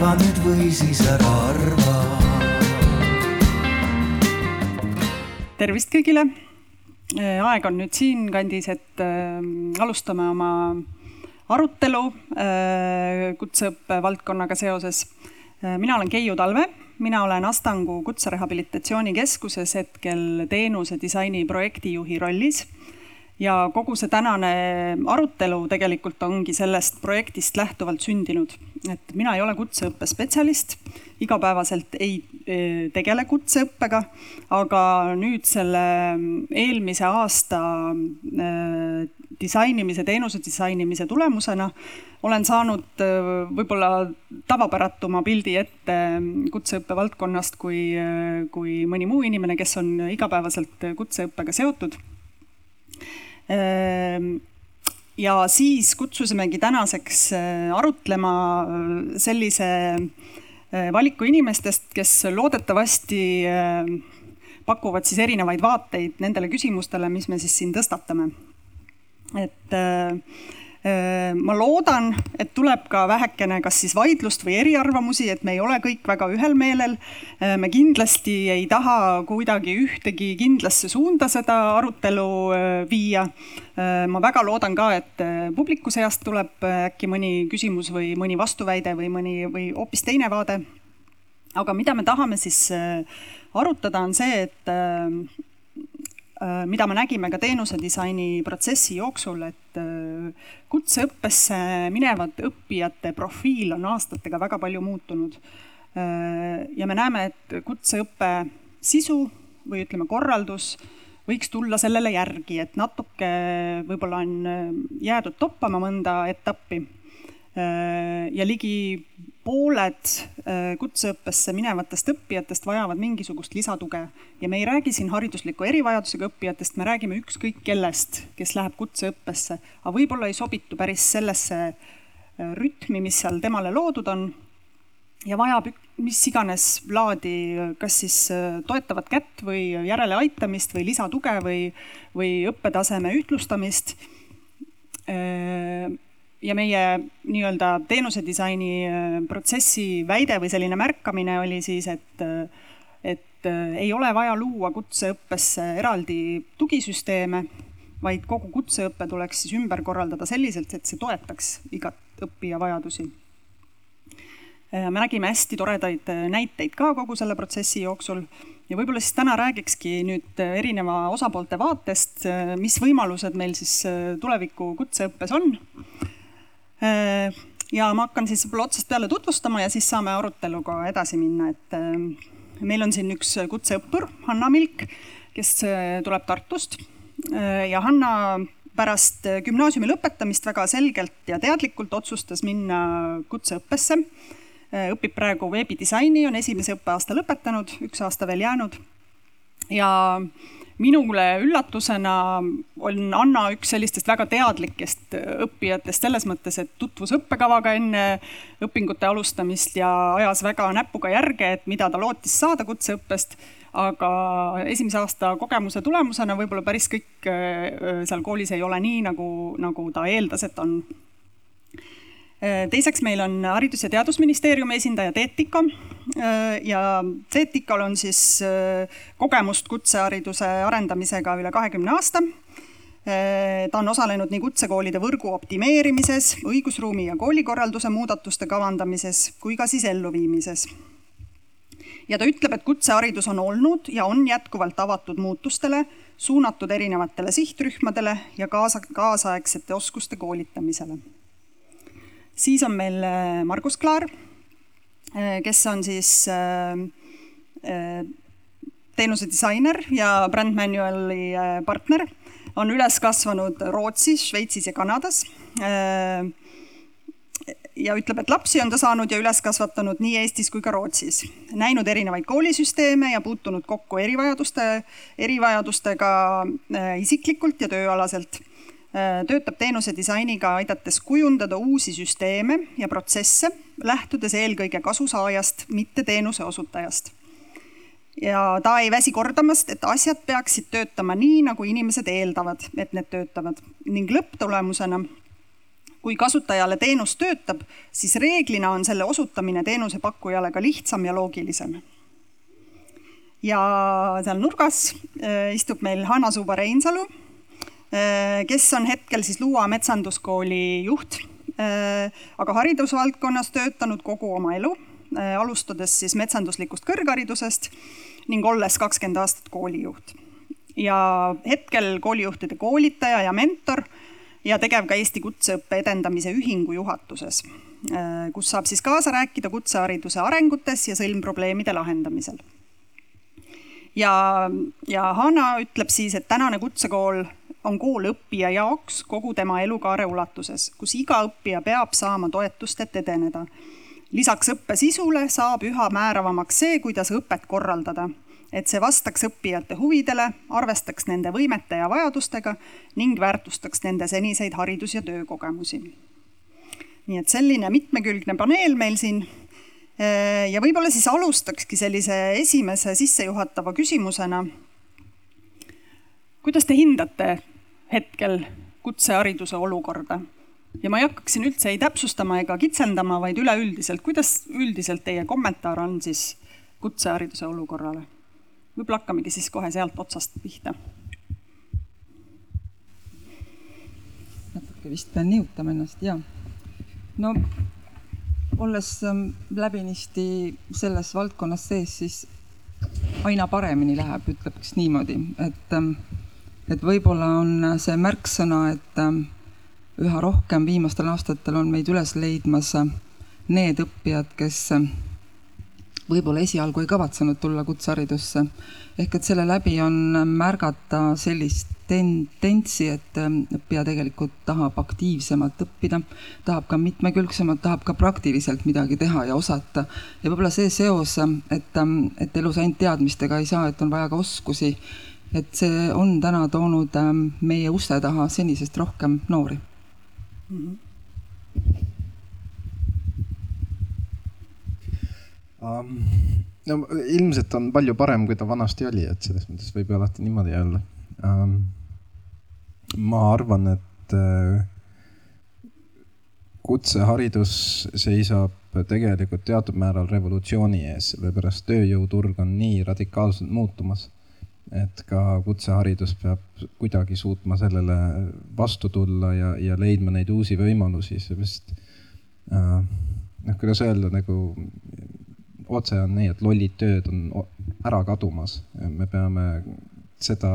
arva nüüd või siis ära arva. tervist kõigile. aeg on nüüd siinkandis, et äh, alustame oma arutelu äh, kutseõppe valdkonnaga seoses äh,. mina olen Keiu Talve, mina olen Astangu Kutserehabilitatsioonikeskuses hetkel teenuse disaini projektijuhi rollis ja kogu see tänane arutelu tegelikult ongi sellest projektist lähtuvalt sündinud. et mina ei ole kutseõppespetsialist, igapäevaselt ei e, tegele kutseõppega, aga nüüd selle eelmise aasta e, disainimise, teenuse disainimise tulemusena olen saanud e, võib-olla tavapäratuma pildi ette kutseõppe valdkonnast kui, kui mõni muu inimene, kes on igapäevaselt kutseõppega seotud ja siis kutsusimegi tänaseks äh, arutlema äh, sellise äh, valiku inimestest, kes loodetavasti pakuvad siis erinevaid vaateid nendele küsimustele, mis me siis siin tõstatame. et Äh, ma loodan, et tuleb ka vähekene kas siis vaidlust või eriarvamusi, et me ei ole kõik väga ühel meelel. Äh, me kindlasti ei taha kuidagi ühtegi kindlasse suunda seda arutelu äh, viia. ma väga loodan ka, et publiku seast tuleb äkki mõni küsimus või mõni vastuväide või mõni või hoopis teine vaade. aga mida me tahame siis arutada, on see, et Äh, mida me nägime ka teenusedisaini protsessi jooksul, et äh, kutseõppesse minevate õppijate profiil on aastatega väga palju muutunud. Äh, ja me näeme, et kutseõppe sisu või ütleme, korraldus võiks tulla sellele järgi, et natuke võib-olla on jäädud toppama mõnda etappi. ja ligi pooled äh, kutseõppesse minevatest õppijatest vajavad mingisugust lisatuge. Ja me ei räägi siin haridusliku erivajadusega õppijatest, me räägime ükskõik kellest, kes läheb kutseõppesse, aga võib-olla ei sobitu päris sellesse äh, rütmi, mis seal temale loodud on. Ja vajab mis iganes laadi, kas siis äh, toetavat kätt või järeleaitamist või lisatuge või, või õppetaseme ühtlustamist ja meie nii-öelda teenusedisaini äh, protsessi väide või selline märkamine oli siis, et, äh, et äh, ei ole vaja luua kutseõppesse eraldi tugisüsteeme, vaid kogu kutseõpe tuleks siis ümber korraldada selliselt, et see toetaks igat õppija vajadusi. me nägime hästi toredaid näiteid ka kogu selle protsessi jooksul ja võib-olla siis täna räägikski nüüd erineva osapoolte vaatest, mis võimalused meil siis tuleviku kutseõppes on ja ma hakkan siis võib-olla otsast peale tutvustama ja siis saame aruteluga edasi minna, et äh, meil on siin üks kutseõppur, Hanna Milk, kes äh, tuleb Tartust ja Hanna pärast gümnaasiumi lõpetamist väga selgelt ja teadlikult otsustas minna kutseõppesse. õpib praegu veebidisaini, on esimese õppeaasta lõpetanud, üks aasta veel jäänud. ja minule üllatusena on Anna üks sellistest väga teadlikest õppijatest selles mõttes, et tutvus õppekavaga enne õpingute alustamist ja ajas väga näpuga järge, et mida ta lootis saada kutseõppest. aga esimese aasta kogemuse tulemusena võib-olla päris kõik äh, seal koolis ei ole nii, nagu, nagu ta eeldas, et on Äh, teiseks meil on Haridus- ja Teadusministeeriumi esindaja Teet Tiko äh, ja Teet Tikol on siis äh, kogemust kutsehariduse arendamisega üle kahekümne aasta. ta on osalenud nii kutsekoolide võrgu optimeerimises, õigusruumi ja koolikorralduse muudatuste kavandamises kui ka siis elluviimises. ja ta ütleb, et kutseharidus on olnud ja on jätkuvalt avatud muutustele, suunatud erinevatele sihtrühmadele ja kaasa, kaasaegsete oskuste koolitamisele siis on meil äh, Margus Klaar, äh, kes on siis äh, teenuse disainer ja Brand Manuali partner, on üles kasvanud Rootsis, Šveitsis ja Kanadas. ja ütleb, et lapsi on ta saanud ja üles kasvatanud nii Eestis kui ka Rootsis, näinud erinevaid koolisüsteeme ja puutunud kokku erivajaduste, erivajadustega isiklikult ja tööalaselt töötab teenuse disainiga, aidates kujundada uusi süsteeme ja protsesse, lähtudes eelkõige kasusaajast, mitte teenuse osutajast. ja ta ei väsi kordamast, et asjad peaksid töötama nii, nagu inimesed eeldavad, et need töötavad ning lõpptulemusena kui kasutajale teenus töötab, siis reeglina on selle osutamine teenusepakkujale ka lihtsam ja loogilisem. ja seal nurgas äh, istub meil Hanna Suuba Reinsalu, äh, kes on hetkel siis Luua metsanduskooli juht, äh, aga haridusvaldkonnas töötanud kogu oma elu, alustades siis metsanduslikust kõrgharidusest ning olles kakskümmend aastat koolijuht. ja hetkel koolijuhtide koolitaja ja mentor ja tegev ka Eesti Kutseõppe Edendamise Ühingu juhatuses, äh, kus saab siis kaasa rääkida kutsehariduse arengutes ja sõlmprobleemide lahendamisel. ja, ja Hanna ütleb siis, et tänane kutsekool on kool õppija jaoks kogu tema elukaare ulatuses, kus iga õppija peab saama toetust, et edeneda. lisaks õppe sisule saab üha määravamaks see, kuidas õpet korraldada et see vastaks õppijate huvidele, arvestaks nende võimete ja vajadustega ning väärtustaks nende seniseid haridus- ja töökogemusi. nii et selline mitmekülgne paneel meil siin. ja võib-olla siis alustakski sellise esimese sissejuhatava küsimusena. kuidas te hindate hetkel kutsehariduse olukorda? ja ma ei hakkaks siin üldse ei täpsustama ega kitsendama, vaid üleüldiselt, kuidas üldiselt teie kommentaar on siis kutsehariduse olukorrale? võib-olla hakkamegi siis kohe sealt otsast pihta. natuke vist pean nihutama ennast, ja. no olles ähm, läbinisti selles valdkonnas sees, siis aina paremini läheb, ütleks niimoodi, et, ähm, et võib-olla on see märksõna, et ähm, üha rohkem viimastel aastatel on meid üles leidmas need õppijad, kes võib-olla esialgu ei kavatsenud tulla kutseharidusse. ehk et selle läbi on märgata sellist tendentsi, et ähm, õppija tegelikult tahab aktiivsemalt õppida, tahab ka mitmekülgsemalt, tahab ka praktiliselt midagi teha ja osata. ja võib-olla see seos, et, ähm, et elus ainult teadmistega ei saa, et on vaja ka oskusi, et see on täna toonud ähm, meie uste taha senisest rohkem noori mm. -hmm um,? no ilmselt on palju parem, kui ta vanasti oli, et selles mõttes võib ju alati niimoodi öelda um,. ma arvan, et uh, kutseharidus seisab tegelikult teatud määral revolutsiooni ees, sellepärast tööjõuturg on nii radikaalselt muutumas, et ka kutseharidus peab kuidagi suutma sellele vastu tulla ja, ja leidma neid uusi võimalusi, seepärast uh, noh, kuidas öelda nagu otse on nii, et lollid tööd on ära kadumas. me peame seda,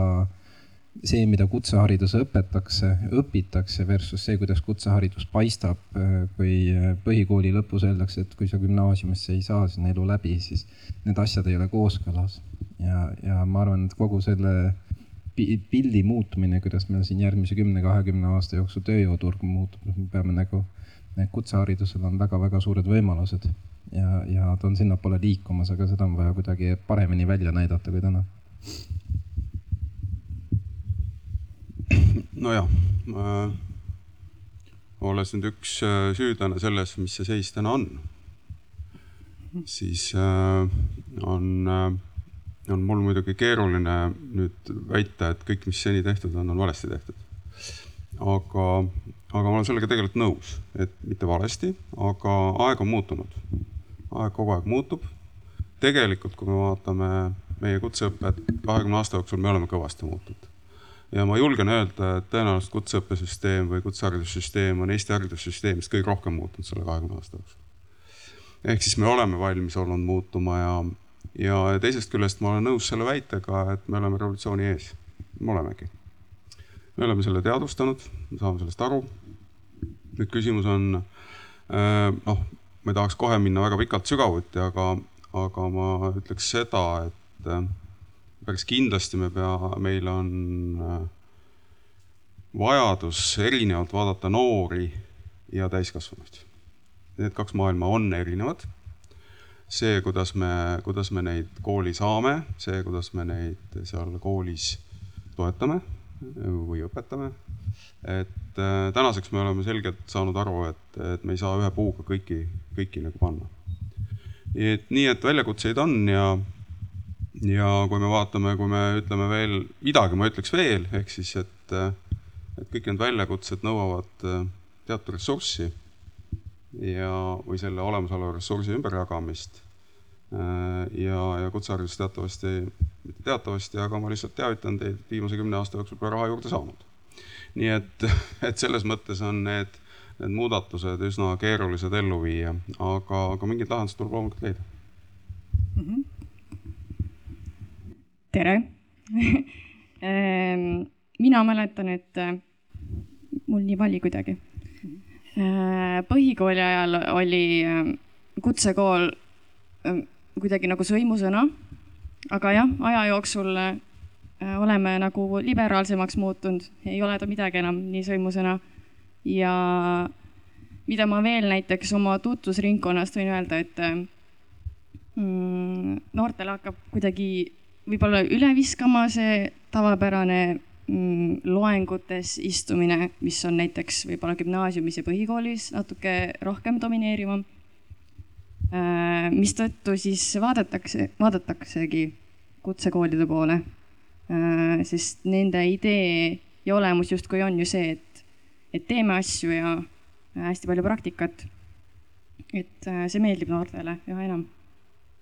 see, mida kutseharidus õpetakse, õpitakse versus see, kuidas kutseharidus paistab. kui põhikooli lõpus öeldakse, et kui sa gümnaasiumisse ei saa, siis on elu läbi, siis need asjad ei ole kooskõlas. Ja, ja ma arvan, et kogu selle pildi muutumine, kuidas meil siin järgmise kümne-kahekümne aasta jooksul tööjõuturg muutub, me peame nagu, kutseharidusel on väga-väga suured võimalused ja, ja ta on sinnapoole liikumas, aga seda on vaja kuidagi paremini välja näidata kui täna. nojah äh,, olles nüüd üks äh, süüdlane selles, mis see seis täna on, siis äh, on äh, on mul muidugi keeruline nüüd väita, et kõik, mis seni tehtud on, on valesti tehtud. aga, aga ma olen sellega tegelikult nõus, et mitte valesti, aga aeg on muutunud aeg kogu aeg muutub. tegelikult, kui me vaatame meie kutseõpet kahekümne aasta jooksul, me oleme kõvasti muutunud. ja ma julgen öelda, et tõenäoliselt kutseõppesüsteem või kutseharidussüsteem on Eesti haridussüsteemist kõige rohkem muutunud selle kahekümne aasta jooksul. ehk siis me oleme valmis olnud muutuma ja, ja teisest küljest ma olen nõus selle väitega, et me oleme revolutsiooni ees. me olemegi. me oleme selle teadvustanud, me saame sellest aru. nüüd küsimus on äh, noh ma ei tahaks kohe minna väga pikalt sügavuti, aga, aga ma ütleks seda, et äh, päris kindlasti me pea, meil on äh, vajadus erinevalt vaadata noori ja täiskasvanuid. Need kaks maailma on erinevad. See, kuidas me, kuidas me neid kooli saame, see, kuidas me neid seal koolis toetame või õpetame et äh, tänaseks me oleme selgelt saanud aru, et, et me ei saa ühe puuga kõiki, kõiki nagu panna. et nii, et väljakutseid on ja, ja kui me vaatame, kui me ütleme veel midagi, ma ütleks veel, ehk siis, et, et kõik need väljakutsed nõuavad äh, teatud ressurssi ja, või selle olemasoleva ressursi ümberjagamist. Ja, ja kutseharidus teatavasti, mitte teatavasti, aga ma lihtsalt teavitan teid, viimase kümne aasta jooksul pole raha juurde saanud. nii et, et selles mõttes on need, need muudatused üsna keerulised ellu viia, aga, aga mingid lahendused tuleb loomulikult leida mm. -hmm. tere mina mäletan, et mul nii vali kuidagi Äh, põhikooli ajal oli äh, kutsekool äh, kuidagi nagu sõimusõna. aga jah, aja jooksul oleme nagu liberaalsemaks muutunud, ei ole ta midagi enam nii sõimusõna. ja mida ma veel näiteks oma tutvusringkonnast võin öelda, et mm, noortele hakkab kuidagi võib-olla üle viskama see tavapärane Mm, loengutes istumine, mis on näiteks võib-olla gümnaasiumis ja põhikoolis natuke rohkem domineerivam. Äh, mistõttu siis vaadatakse, vaadataksegi kutsekoolide poole. Äh, sest nende idee ja olemus justkui on ju see, et, et teeme asju ja hästi palju praktikat. et äh, see meeldib noortele üha enam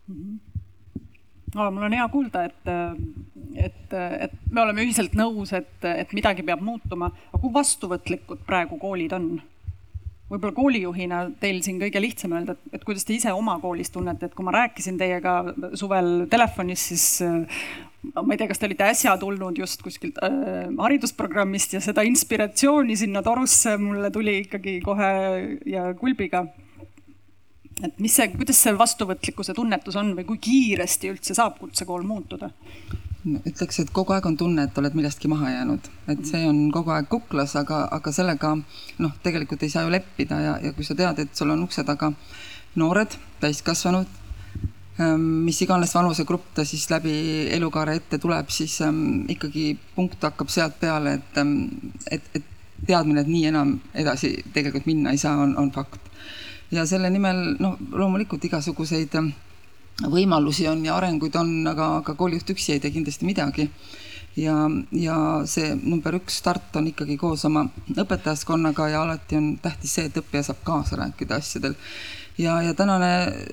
mm. -hmm no, mul on hea kuulda, et, et, et me oleme ühiselt nõus, et, et midagi peab muutuma. aga kui vastuvõtlikud praegu koolid on? Võib-olla koolijuhina teil siin kõige lihtsam öelda, et, et kuidas te ise oma koolis tunnete, et kui ma rääkisin teiega suvel telefonis, siis ma ei tea, kas te olite äsja tulnud just kuskilt äh, haridusprogrammist ja seda inspiratsiooni sinna torusse mulle tuli ikkagi kohe ja kulbiga et mis see, kuidas see vastuvõtlikkuse tunnetus on või kui kiiresti üldse saab kutsekool muutuda? Ütleks, et kogu aeg on tunne, et oled millestki maha jäänud, et see on kogu aeg kuklas, aga, aga sellega noh, tegelikult ei saa ju leppida ja, ja kui sa tead, et sul on ukse taga noored, täiskasvanud, ähm, mis iganes vanusegrupp ta siis läbi elukaare ette tuleb, siis ähm, ikkagi punkt hakkab sealt peale, et, ähm, et, et teadmine, et nii enam edasi tegelikult minna ei saa, on, on fakt. Ja selle nimel noh, loomulikult igasuguseid ähm, võimalusi on ja arenguid on, aga, aga koolijuht üksi ei tee kindlasti midagi. ja, ja see number üks start on ikkagi koos oma õpetajaskonnaga ja alati on tähtis see, et õppija saab kaasa rääkida asjadel. ja, ja tänane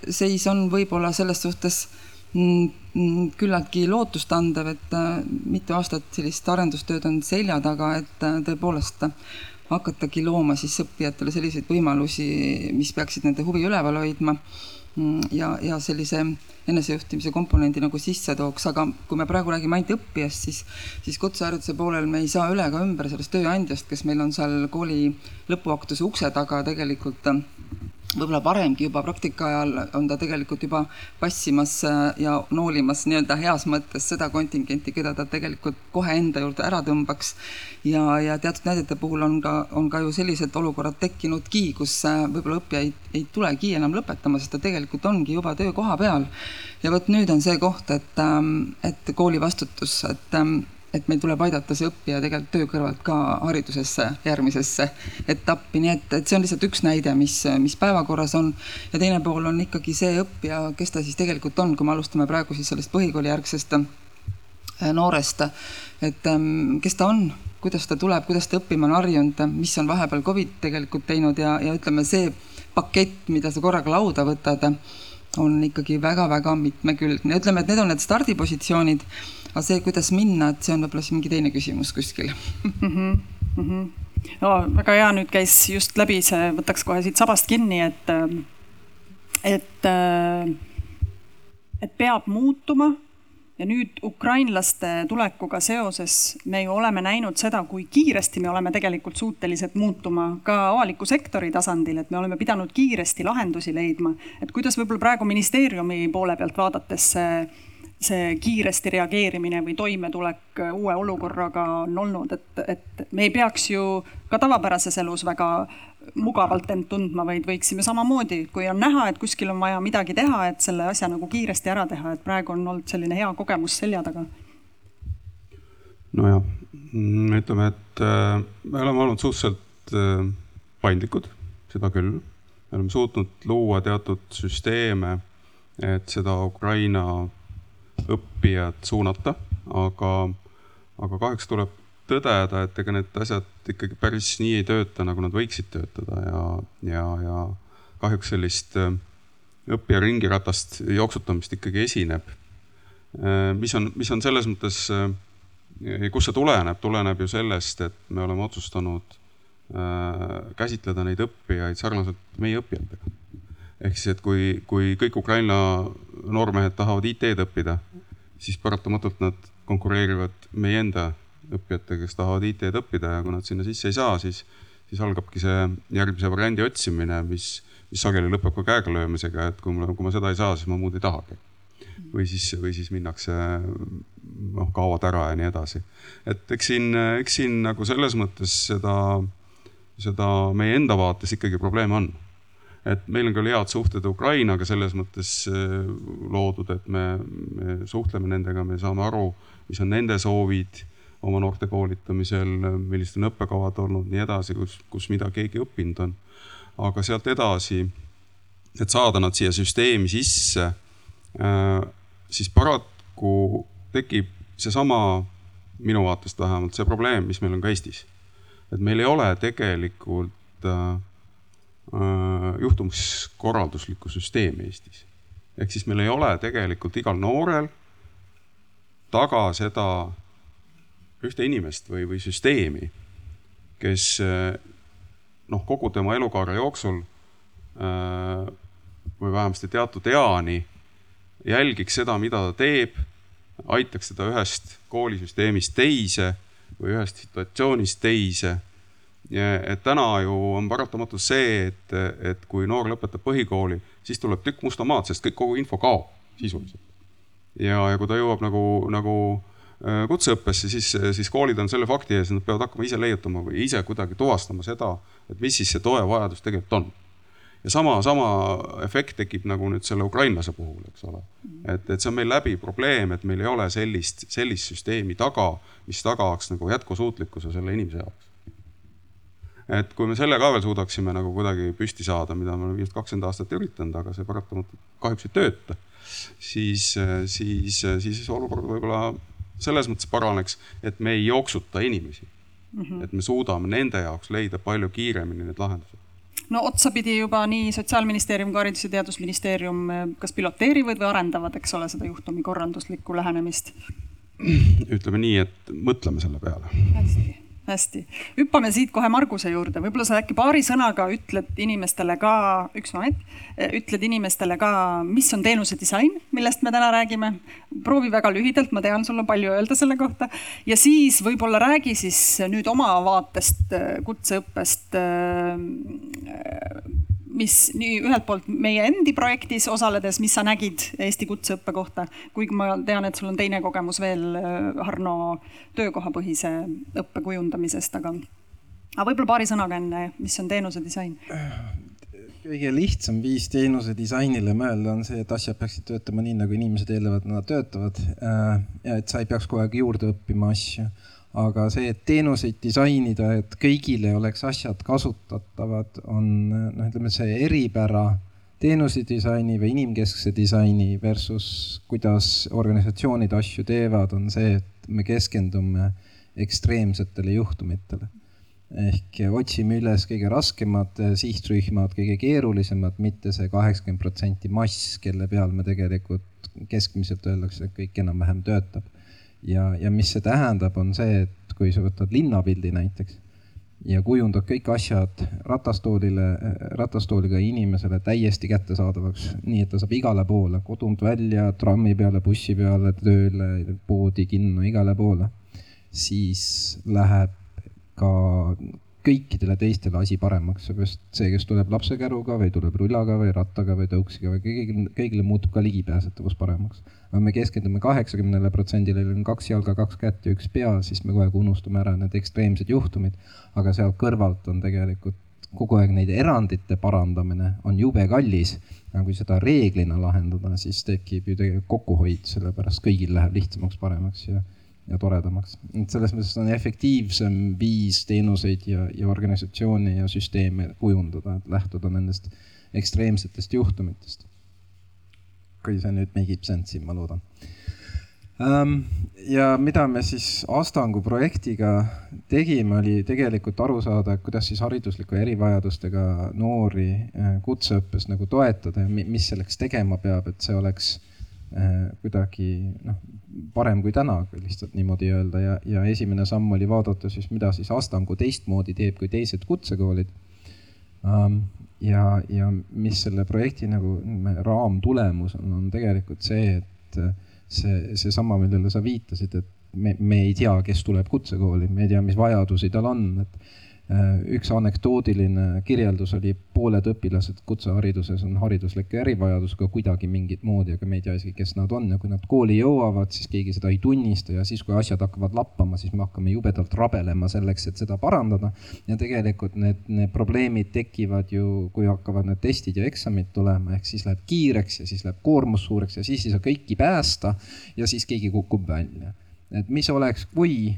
seis on võib-olla selles suhtes mm, mm, küllaltki lootustandev, et äh, mitu aastat sellist arendustööd on selja taga, et äh, tõepoolest hakatagi looma siis õppijatele selliseid võimalusi, mis peaksid nende huvi üleval hoidma ja, ja sellise enesejuhtimise komponendi nagu sisse tooks, aga kui me praegu räägime ainult õppijast, siis, siis kutsehariduse poolel me ei saa üle ega ümber sellest tööandjast, kes meil on seal kooli lõpuaktuse ukse taga tegelikult võib-olla varemgi juba praktika ajal on ta tegelikult juba passimas äh, ja noolimas nii-öelda heas mõttes seda kontingenti, keda ta tegelikult kohe enda juurde ära tõmbaks. ja, ja teatud näidete puhul on ka, on ka ju sellised olukorrad tekkinudki, kus äh, võib-olla õppija ei, ei tulegi enam lõpetama, sest ta tegelikult ongi juba töökoha peal. ja vot nüüd on see koht, et, ähm, et kooli vastutus, et ähm, et meil tuleb aidata see õppija tegelikult töö kõrvalt ka haridusesse järgmisesse etappi, nii et, et see on lihtsalt üks näide, mis, mis päevakorras on. ja teine pool on ikkagi see õppija, kes ta siis tegelikult on, kui me alustame praegu siis sellest põhikoolijärgsest äh, noorest, et ähm, kes ta on, kuidas ta tuleb, kuidas ta õppima on harjunud, mis on vahepeal Covid tegelikult teinud ja, ja ütleme, see pakett, mida sa korraga lauda võtad, on ikkagi väga-väga mitmekülgne, ütleme, et need on need stardipositsioonid aga see, kuidas minna, et see on võib-olla siis mingi teine küsimus kuskil mm. -hmm. Mm -hmm. no väga hea, nüüd käis just läbi see, võtaks kohe siit sabast kinni, et, et, et peab muutuma ja nüüd ukrainlaste tulekuga seoses me ju oleme näinud seda, kui kiiresti me oleme tegelikult suutelised muutuma ka avaliku sektori tasandil, et me oleme pidanud kiiresti lahendusi leidma. et kuidas võib-olla praegu ministeeriumi poole pealt vaadates see see kiiresti reageerimine või toimetulek uue olukorraga on olnud, et, et me ei peaks ju ka tavapärases elus väga mugavalt end tundma, vaid võiksime samamoodi, kui on näha, et kuskil on vaja midagi teha, et selle asja nagu kiiresti ära teha, et praegu on olnud selline hea kogemus selja taga. nojah, ütleme, et äh, me oleme olnud suhteliselt äh, paindlikud, seda küll. me oleme suutnud luua teatud süsteeme, et seda Ukraina õppijat suunata, aga, aga kahjuks tuleb tõdeda, et ega need asjad ikkagi päris nii ei tööta, nagu nad võiksid töötada ja, ja, ja kahjuks sellist äh, õppija ringiratast jooksutamist ikkagi esineb. Äh, mis on, mis on selles mõttes, kust see tuleneb, tuleneb ju sellest, et me oleme otsustanud käsitleda neid õppijaid sarnaselt meie õppijatega. Ehk siis, et kui, kui kõik Ukraina noormehed tahavad IT-d õppida, siis paratamatult nad konkureerivad meie enda õppijatega, kes tahavad IT-d õppida ja kui nad sinna sisse ei saa, siis, siis algabki see järgmise variandi otsimine, mis, mis sageli lõpeb ka käegalöömisega, et kui mul, kui ma seda ei saa, siis ma muud ei tahagi. või siis, või siis minnakse, noh, kaovad ära ja nii edasi. et eks siin, eks siin nagu selles mõttes seda, seda meie enda vaates ikkagi probleeme on et meil on küll head suhted Ukrainaga selles mõttes äh, loodud, et me, me suhtleme nendega, me saame aru, mis on nende soovid oma noorte koolitamisel, millised on õppekavad olnud, nii edasi, kus, kus mida keegi õppinud on. aga sealt edasi, et saada nad siia süsteemi sisse, äh, siis paraku tekib seesama, minu vaatest vähemalt, see probleem, mis meil on ka Eestis. et meil ei ole tegelikult äh, juhtumiskorralduslikku süsteemi Eestis. ehk siis meil ei ole tegelikult igal noorel taga seda ühte inimest või, või süsteemi, kes noh, kogu tema elukaare jooksul äh, või vähemasti teatud eani jälgiks seda, mida ta teeb, aitaks teda ühest koolisüsteemist teise või ühest situatsioonist teise et täna ju on paratamatus see, et, et kui noor lõpetab põhikooli, siis tuleb tükk musta maad, sest kõik, kogu info kaob sisuliselt. ja, ja kui ta jõuab nagu, nagu äh, kutseõppesse, siis, siis koolid on selle fakti ees, nad peavad hakkama ise leiutama või ise kuidagi tuvastama seda, et mis siis see toe vajadus tegelikult on. ja sama, sama efekt tekib nagu nüüd selle ukrainlase puhul, eks ole. et, et see on meil läbi probleem, et meil ei ole sellist, sellist süsteemi taga, mis tagaks nagu jätkusuutlikkuse selle inimese jaoks et kui me selle ka veel suudaksime nagu kuidagi püsti saada, mida me oleme viimased kakskümmend aastat üritanud, aga see paratamatult kahjuks ei tööta, siis, siis, siis olukord võib-olla selles mõttes paraneks, et me ei jooksuta inimesi mm. -hmm. et me suudame nende jaoks leida palju kiiremini need lahendused no otsapidi juba nii Sotsiaalministeerium kui Haridus- ja Teadusministeerium kas piloteerivad või arendavad, eks ole, seda juhtumikorralduslikku lähenemist? ütleme nii, et mõtleme selle peale. hästi hästi, hüppame siit kohe Marguse juurde, võib-olla sa äkki paari sõnaga ütled inimestele ka, üks moment, ütled inimestele ka, mis on teenuse disain, millest me täna räägime. proovi väga lühidalt, ma tean, sul on palju öelda selle kohta. Ja siis võib-olla räägi siis nüüd oma vaatest kutseõppest mis nii ühelt poolt meie endi projektis osaledes, mis sa nägid Eesti kutseõppe kohta, kuigi ma tean, et sul on teine kogemus veel äh, Harno töökohapõhise õppe kujundamisest, aga, aga võib-olla paari sõnaga enne, mis on teenuse disain? kõige lihtsam viis teenuse disainile mõelda on see, et asjad peaksid töötama nii, nagu inimesed eeldavad, nad töötavad. Äh, ja et sa ei peaks kogu aeg juurde õppima asju aga see, et teenuseid disainida, et kõigile oleks asjad kasutatavad, on noh, ütleme see eripära teenuse disaini või inimkeskse disaini versus kuidas organisatsioonid asju teevad, on see, et me keskendume ekstreemsetele juhtumitele. ehk otsime üles kõige raskemad sihtrühmad, kõige keerulisemad, mitte see kaheksakümmend protsenti mass, kelle peal me tegelikult keskmiselt öeldakse, et kõik enam-vähem töötab ja, ja mis see tähendab, on see, et kui sa võtad linnapildi näiteks ja kujundad kõik asjad ratastoolile, ratastooliga inimesele täiesti kättesaadavaks, nii et ta saab igale poole, kodunt välja, trammi peale, bussi peale, tööle, poodi, kinno, igale poole, siis läheb ka kõikidele teistele asi paremaks, seepärast see, kes tuleb lapsekäruga või tuleb rullaga või rattaga või tõuksiga või kõigile, kõigile muutub ka ligipääsetavus paremaks. Aga me keskendume kaheksakümnele protsendile, on kaks jalga, kaks kätt ja üks pea, siis me kogu aeg unustame ära need ekstreemsed juhtumid. aga sealt kõrvalt on tegelikult kogu aeg neid erandite parandamine on jube kallis. aga kui seda reeglina lahendada, siis tekib ju tegelikult kokkuhoid, sellepärast kõigil läheb lihtsamaks, paremaks ja ja toredamaks. et selles mõttes on efektiivsem viis teenuseid ja, ja organisatsiooni ja süsteeme kujundada, et lähtuda nendest ekstreemsetest juhtumitest. Kui see nüüd make ib sense'i, ma loodan. Ähm, ja mida me siis Astangu projektiga tegime, oli tegelikult aru saada, kuidas siis haridusliku erivajadustega noori äh, kutseõppes nagu toetada ja mis selleks tegema peab, et see oleks äh, kuidagi noh, parem kui täna, kui lihtsalt niimoodi öelda. Ja, ja esimene samm oli vaadata siis, mida siis Astangu teistmoodi teeb kui teised kutsekoolid. Ähm, ja, ja mis selle projekti nagu raamtulemus on, on tegelikult see, et see, seesama, millele sa viitasid, et me, me ei tea, kes tuleb kutsekooli, me ei tea, mis vajadusi tal on, et Äh, üks anekdootiline kirjeldus oli, pooled õpilased kutsehariduses on haridusliku erivajadusega kuidagi mingit moodi, aga me ei tea isegi, kes nad on ja kui nad kooli jõuavad, siis keegi seda ei tunnista ja siis, kui asjad hakkavad lappama, siis me hakkame jubedalt rabelema selleks, et seda parandada. ja tegelikult need, need probleemid tekivad ju, kui hakkavad need testid ja eksamid tulema, ehk siis läheb kiireks ja siis läheb koormus suureks ja siis ei saa kõiki päästa ja siis keegi kukub välja. et mis oleks, kui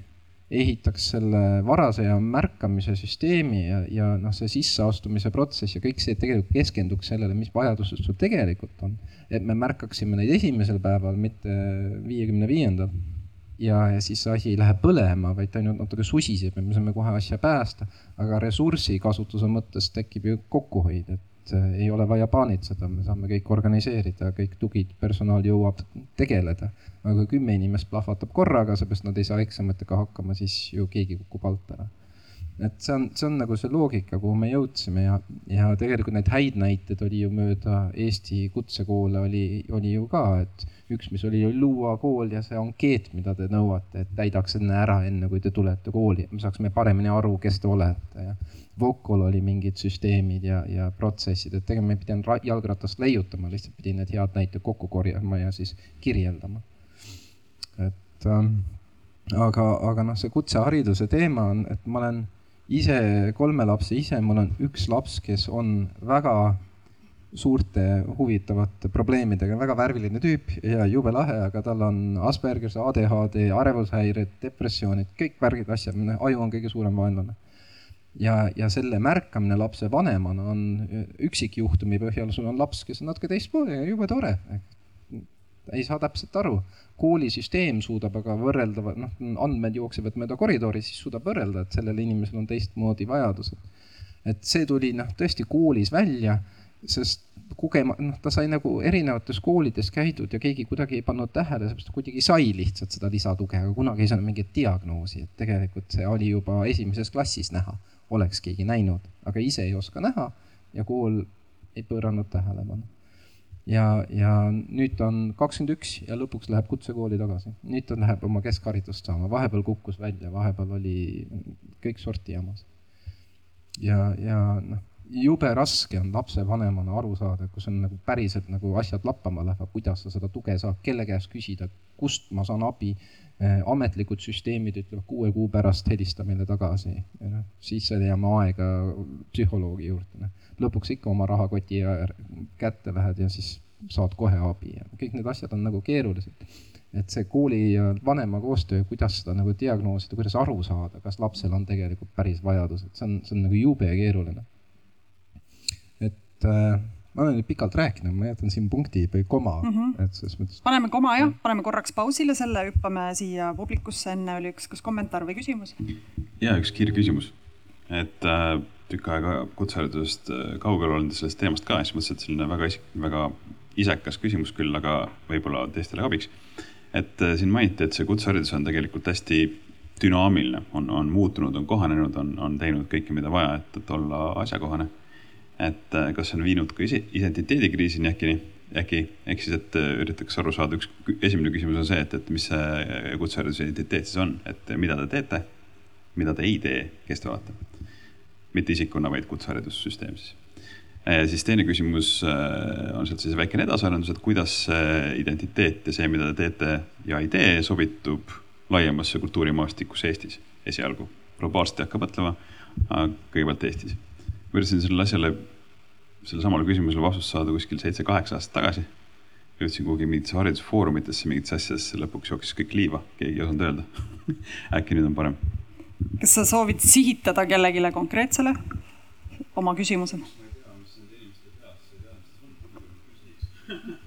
ehitaks selle varase ja märkamise süsteemi ja, ja noh, see sisseastumise protsess ja kõik see tegelikult keskenduks sellele, mis vajadused sul tegelikult on. et me märkaksime neid esimesel päeval, mitte viiekümne viiendal. ja, ja siis see asi ei lähe põlema, vaid ta ainult natuke susiseb ja me saame kohe asja päästa. aga ressursi kasutuse mõttes tekib ju kokkuhoid, et et äh, ei ole vaja paanitseda, me saame kõik organiseerida, kõik tugid, personal jõuab tegeleda. aga kui kümme inimest plahvatab korraga, seepärast nad ei saa eksamitega hakkama, siis ju keegi kukub alt ära. Et see on, see on nagu see loogika, kuhu me jõudsime ja, ja tegelikult neid häid näiteid oli ju mööda Eesti kutsekoole oli, oli ju ka, et üks, mis oli luua kool ja see ankeet, mida te nõuate, et täidaks enne ära, enne kui te tulete kooli, et me saaksime paremini aru, kes te olete ja Vocol oli mingid süsteemid ja, ja protsessid, et tegelikult me ei pidanud jalgratast leiutama, lihtsalt pidi need head näited kokku korjama ja siis kirjeldama. et ähm, aga, aga noh, see kutsehariduse teema on, et ma olen ise kolme lapse ise, mul on üks laps, kes on väga suurte huvitavate probleemidega, väga värviline tüüp ja jube lahe, aga tal on Asperger's, ADHD, ärevushäired, depressioonid, kõik värgid, asjad, aju on kõige suurem vaenlane ja, ja selle märkamine lapse vanemana on üksikjuhtumi põhjal, sul on laps, kes on natuke teistmoodi ja jube tore. Ei saa täpselt aru, koolisüsteem suudab aga võrrelda, noh, andmed jooksevad mööda koridori, siis suudab võrrelda, et sellel inimesel on teistmoodi vajadused. et see tuli noh, tõesti koolis välja, sest kogema, noh, ta sai nagu erinevates koolides käidud ja keegi kuidagi ei pannud tähele, seepärast ta kuidagi sai lihtsalt seda lisatuge, aga kunagi ei saanud mingit diagnoosi, et tegelikult see oli juba esimeses klassis näha oleks keegi näinud, aga ise ei oska näha ja kool ei pööranud tähelepanu. Ja, ja nüüd ta on kakskümmend üks ja lõpuks läheb kutsekooli tagasi. nüüd ta läheb oma keskharidust saama, vahepeal kukkus välja, vahepeal oli kõik sorti jamas. ja, ja noh, jube raske on lapsevanemana aru saada, kus on nagu päriselt nagu asjad lappama lähevad, kuidas sa seda tuge saad, kelle käest küsida, kust ma saan abi Äh, ametlikud süsteemid ütlevad kuue kuu pärast helista meile tagasi. noh, siis jääme aega psühholoogi juurde. noh, lõpuks ikka oma rahakoti kätte lähed ja siis saad kohe abi ja kõik need asjad on nagu keerulised. et see kooli ja vanema koostöö, kuidas seda nagu diagnoosida, kuidas aru saada, kas lapsel on tegelikult päris vajadused, see on, see on nagu jube keeruline. et äh, ma olen nüüd pikalt rääkinud, ma jätan siin punkti või koma mm, -hmm. et selles mõttes. paneme koma jah, paneme korraks pausile selle, hüppame siia publikusse, enne oli üks, kas kommentaar või küsimus? ja üks kiire küsimus, et äh, tükk aega kutseharidusest äh, kaugel olnud sellest teemast ka, siis mõtlesin, et selline väga isik, väga isekas küsimus küll, aga võib-olla teistele abiks. et äh, siin mainiti, et see kutseharidus on tegelikult hästi dünaamiline, on, on muutunud, on kohanenud, on, on teinud kõike, mida vaja, et, et olla asjakohane et äh, kas see on viinud ka identiteedikriisini äkki, äkki, ehk siis, et üritaks aru saada, üks esimene küsimus on see, et, et mis see kutsehariduse identiteet siis on, et mida te teete, mida te ei tee, kes te olete. Mitte isikuna, vaid kutseharidussüsteem siis. ja siis teine küsimus on sealt siis väikene edasiarendus, et kuidas see identiteet ja see, mida te teete ja ei tee, sobitub laiemasse kultuurimaastikusse Eestis esialgu. globaalselt ei hakka mõtlema, kõigepealt Eestis ma üritasin sellele asjale, sellele samale küsimusele vastust saada kuskil seitse-kaheksa aastat tagasi. jõudsin kuhugi mingitesse haridusfoorumitesse, mingitesse asjadesse, lõpuks jooksis kõik liiva, keegi ei osanud öelda äkki nüüd on parem kas sa soovid sihitada kellelegi konkreetsele oma küsimuse?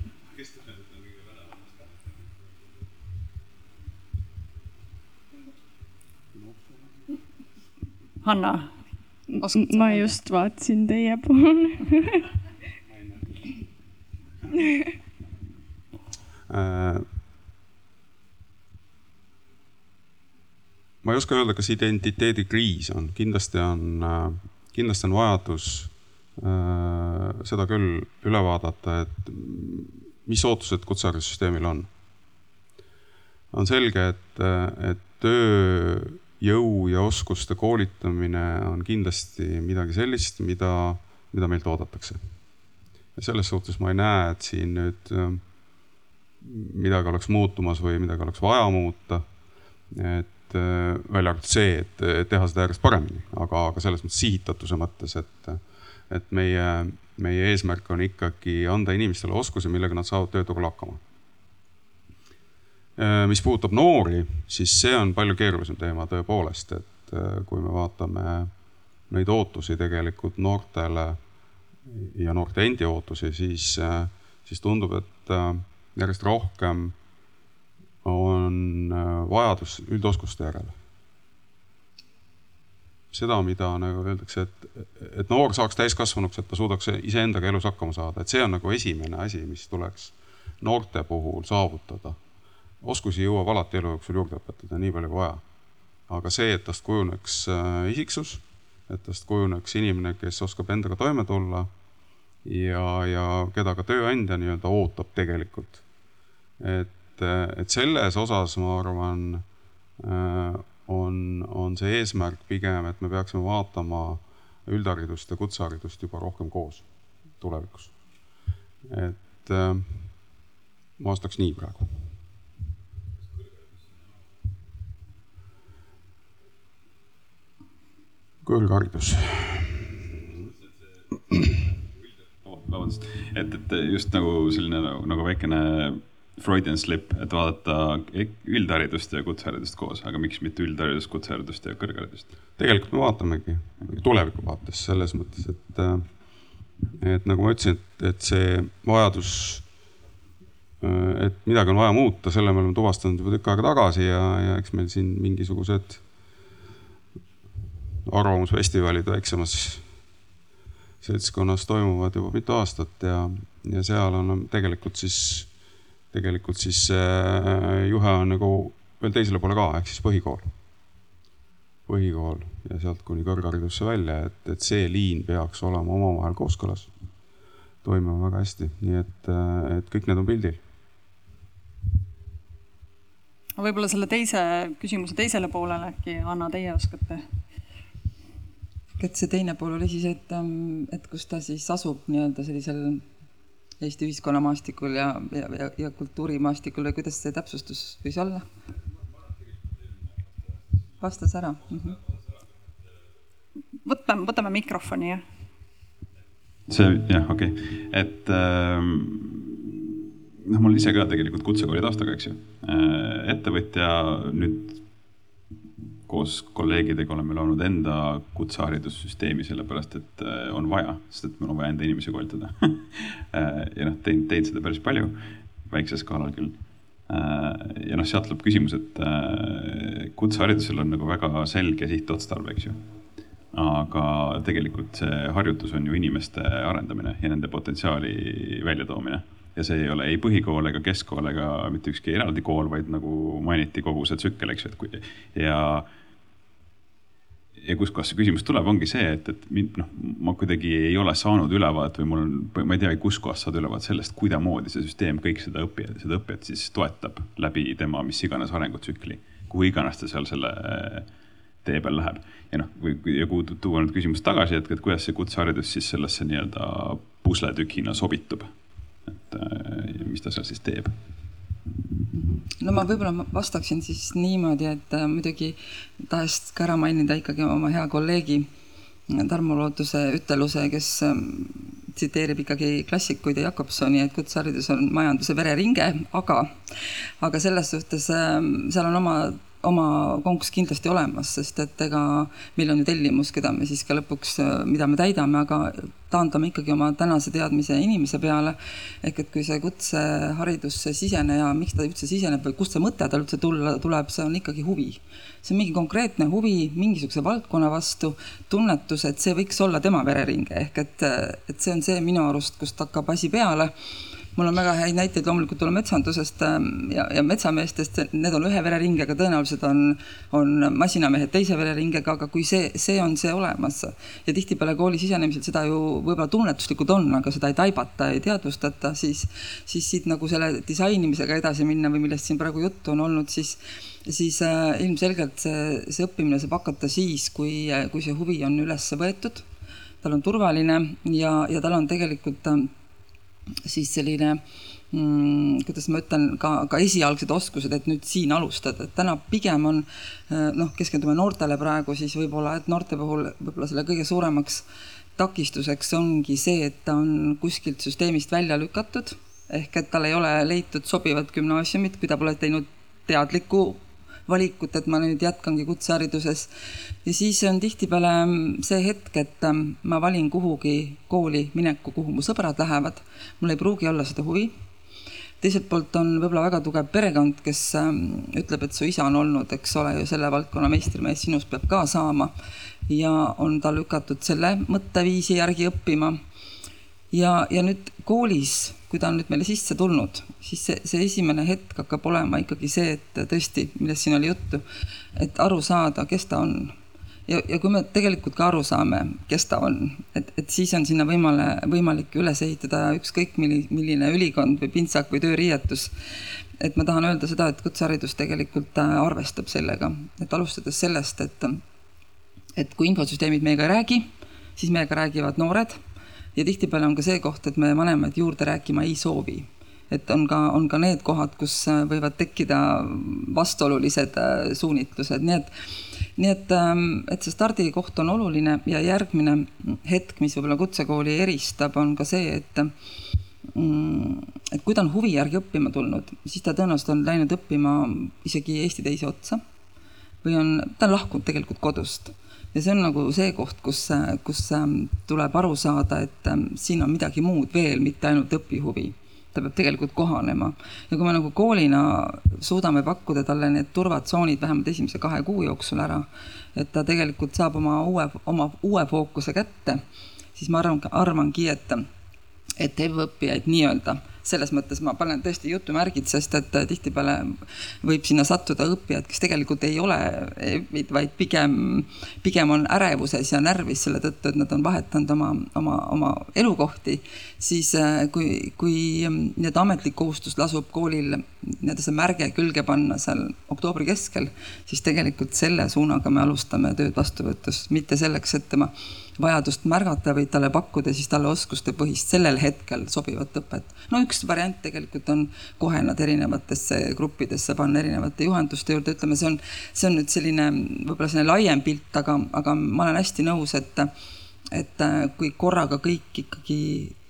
Hanna, oskad sa? ma just vaatasin teie poole ma ei oska öelda, kas identiteedikriis on, kindlasti on, kindlasti on vajadus äh, seda küll üle vaadata, et mis ootused kutseharidussüsteemil on. on selge, et, et tööjõu ja oskuste koolitamine on kindlasti midagi sellist, mida, mida meilt oodatakse. ja selles suhtes ma ei näe, et siin nüüd äh, midagi oleks muutumas või midagi oleks vaja muuta. et äh, välja arvatud see, et teha seda järjest paremini, aga, aga selles mõttes sihitatuse mõttes, et, et meie, meie eesmärk on ikkagi anda inimestele oskusi, millega nad saavad tööturul hakkama. Äh, mis puudutab noori, siis see on palju keerulisem teema tõepoolest, et kui me vaatame neid ootusi tegelikult noortele ja noorte endi ootusi, siis, siis tundub, et järjest rohkem on vajadus üldoskuste järele. seda, mida nagu öeldakse, et, et noor saaks täiskasvanuks, et ta suudaks iseendaga elus hakkama saada, et see on nagu esimene asi, mis tuleks noorte puhul saavutada. oskusi jõuab alati elu jooksul juurde õpetada, nii palju kui vaja. aga see, et tast kujuneks isiksus, et tast kujuneks inimene, kes oskab endaga toime tulla ja, ja keda ka tööandja nii-öelda ootab tegelikult et, et selles osas ma arvan, on, on see eesmärk pigem, et me peaksime vaatama üldharidust ja kutseharidust juba rohkem koos tulevikus. et ma vastaks nii praegu. kõrgharidus vabandust, et, et just nagu selline nagu väikene Freudian slip, et vaadata üldharidust ja kutseharidust koos, aga miks mitte üldharidust, kutseharidust ja kõrgharidust? tegelikult me vaatamegi tuleviku vaates selles mõttes, et, et nagu ma ütlesin, et, et see vajadus, et midagi on vaja muuta, selle me oleme tuvastanud juba tükk aega tagasi ja, ja eks meil siin mingisugused arvamusfestivalid väiksemas seltskonnas toimuvad juba mitu aastat ja, ja seal on tegelikult siis tegelikult siis juhe on nagu veel teisele poole ka, ehk siis põhikool. põhikool ja sealt kuni kõrgharidusse välja, et, et see liin peaks olema omavahel kooskõlas. toimima väga hästi, nii et, et kõik need on pildil. võib-olla selle teise küsimuse teisele poolele äkki, Anna, teie oskate? et see teine pool oli siis, et, et kus ta siis asub nii-öelda sellisel Eesti ühiskonnamaastikul ja, ja, ja, ja kultuurimaastikul või kuidas see täpsustus võis olla? vastas ära mm. -hmm. võtame, võtame mikrofoni, jah. see jah, okei okay., et ähm, noh, mul ise ka tegelikult kutsekooli taustaga, eks ju. ettevõtja nüüd koos kolleegidega oleme loonud enda kutseharidussüsteemi, sellepärast et on vaja, sest et meil on vaja enda inimesi koolitada ja noh, teinud, teinud seda päris palju, väiksel skaalal küll. ja noh, sealt tuleb küsimus, et kutseharidusel on nagu väga selge sihtotstarve, eks ju. aga tegelikult see harjutus on ju inimeste arendamine ja nende potentsiaali väljatoomine ja see ei ole ei põhikool ega keskkool ega mitte ükski eraldi kool, vaid nagu mainiti kogu see tsükkel, eks ju, et kui ja ja kuskohast see küsimus tuleb, ongi see, et, et mind noh, ma kuidagi ei ole saanud ülevaadet või mul on, ma ei teagi, kuskohast saada ülevaadet sellest, kuidasmoodi see süsteem kõik seda õppijat, seda õppijat siis toetab läbi tema mis iganes arengutsükli, kuhu iganes ta seal selle tee peal läheb. ja noh, või ja kuhu tuua nüüd küsimus tagasi, et, et kuidas see kutseharidus siis sellesse nii-öelda pusletükina sobitub. et mis ta seal siis teeb no ma võib-olla vastaksin siis niimoodi, et äh, muidugi tahaks ka ära mainida ikkagi oma hea kolleegi Tarmo Lootuse üteluse, kes äh, tsiteerib ikkagi klassikuid ja Jakobsoni, et kutseharidus on majanduse vereringe, aga, aga selles suhtes äh, seal on oma, oma konks kindlasti olemas, sest et ega meil on ju tellimus, keda me siis ka lõpuks, mida me täidame, aga taandame ikkagi oma tänase teadmise inimese peale. ehk et kui see kutseharidusse siseneja, miks ta üldse siseneb või kust see mõte tal üldse tulla tuleb, see on ikkagi huvi. see on mingi konkreetne huvi mingisuguse valdkonna vastu, tunnetus, et see võiks olla tema vereringe ehk et, et see on see minu arust, kust hakkab asi peale mul on väga häid näiteid loomulikult tulla metsandusest ähm, ja, ja metsameestest, need on ühe vereringega, tõenäoliselt on, on masinamehed teise vereringega, aga kui see, see on see olemas ja tihtipeale kooli sisenemisel seda ju võib-olla tunnetuslikult on, aga seda ei taibata, ei teadvustata, siis, siis siit nagu selle disainimisega edasi minna või millest siin praegu juttu on olnud, siis siis äh, ilmselgelt see, see õppimine saab hakata siis, kui, kui see huvi on üles võetud, tal on turvaline ja, ja tal on tegelikult äh, siis selline mm, kuidas ma ütlen, ka, ka esialgsed oskused, et nüüd siin alustada, et täna pigem on noh, keskendume noortele praegu, siis võib-olla, et noorte puhul võib-olla selle kõige suuremaks takistuseks ongi see, et ta on kuskilt süsteemist välja lükatud, ehk et tal ei ole leitud sobivat gümnaasiumit, kui ta pole teinud teadlikku valikut, et ma nüüd jätkangi kutsehariduses. ja siis on tihtipeale see hetk, et ähm, ma valin kuhugi kooli mineku, kuhu mu sõbrad lähevad. mul ei pruugi olla seda huvi. teiselt poolt on võib-olla väga tugev perekond, kes ähm, ütleb, et su isa on olnud, eks ole ju selle valdkonna meistrimees, sinust peab ka saama. ja on ta lükatud selle mõtteviisi järgi õppima ja, ja nüüd koolis, kui ta on nüüd meile sisse tulnud, siis see, see esimene hetk hakkab olema ikkagi see, et tõesti, millest siin oli juttu, et aru saada, kes ta on. ja, ja kui me tegelikult ka aru saame, kes ta on, et, et siis on sinna võimale, võimalik üles ehitada ükskõik milli, milline ülikond või pintsak või tööriietus. et ma tahan öelda seda, et kutseharidus tegelikult äh, arvestab sellega, et alustades sellest, et, et kui infosüsteemid meiega ei räägi, siis meiega räägivad noored ja tihtipeale on ka see koht, et me vanemad juurde rääkima ei soovi. et on ka, on ka need kohad, kus äh, võivad tekkida vastuolulised äh, suunitlused, nii et, nii et, ähm, et see stardikoht on oluline ja järgmine hetk, mis võib-olla kutsekooli eristab, on ka see, et mm, et kui ta on huvi järgi õppima tulnud, siis ta tõenäoliselt on läinud õppima isegi Eesti teise otsa või on, ta on lahkunud tegelikult kodust ja see on nagu see koht, kus, kus ähm, tuleb aru saada, et ähm, siin on midagi muud veel, mitte ainult õpihuvi. ta peab tegelikult kohanema ja kui me nagu koolina suudame pakkuda talle need turvatsoonid vähemalt esimese kahe kuu jooksul ära, et ta tegelikult saab oma uue, oma uue fookuse kätte, siis ma arvan, arvangi, et, et EV-õppijaid nii-öelda selles mõttes ma panen tõesti jutumärgid, sest et äh, tihtipeale võib sinna sattuda õppijad, kes tegelikult ei ole vaid pigem, pigem on ärevuses ja närvis selle tõttu, et nad on vahetanud oma, oma, oma elukohti. siis äh, kui, kui ähm, nii-öelda ametlik kohustus lasub koolil nii-öelda see märge külge panna seal oktoobri keskel, siis tegelikult selle suunaga me alustame tööd vastuvõtust, mitte selleks, et tema vajadust märgata, vaid talle pakkuda siis talle oskustepõhist sellel hetkel sobivat õpet. no üks variant tegelikult on kohe nad erinevatesse gruppidesse panna erinevate juhenduste juurde, ütleme, see on, see on nüüd selline võib-olla selline laiem pilt, aga, aga ma olen hästi nõus, et, et kui korraga kõik ikkagi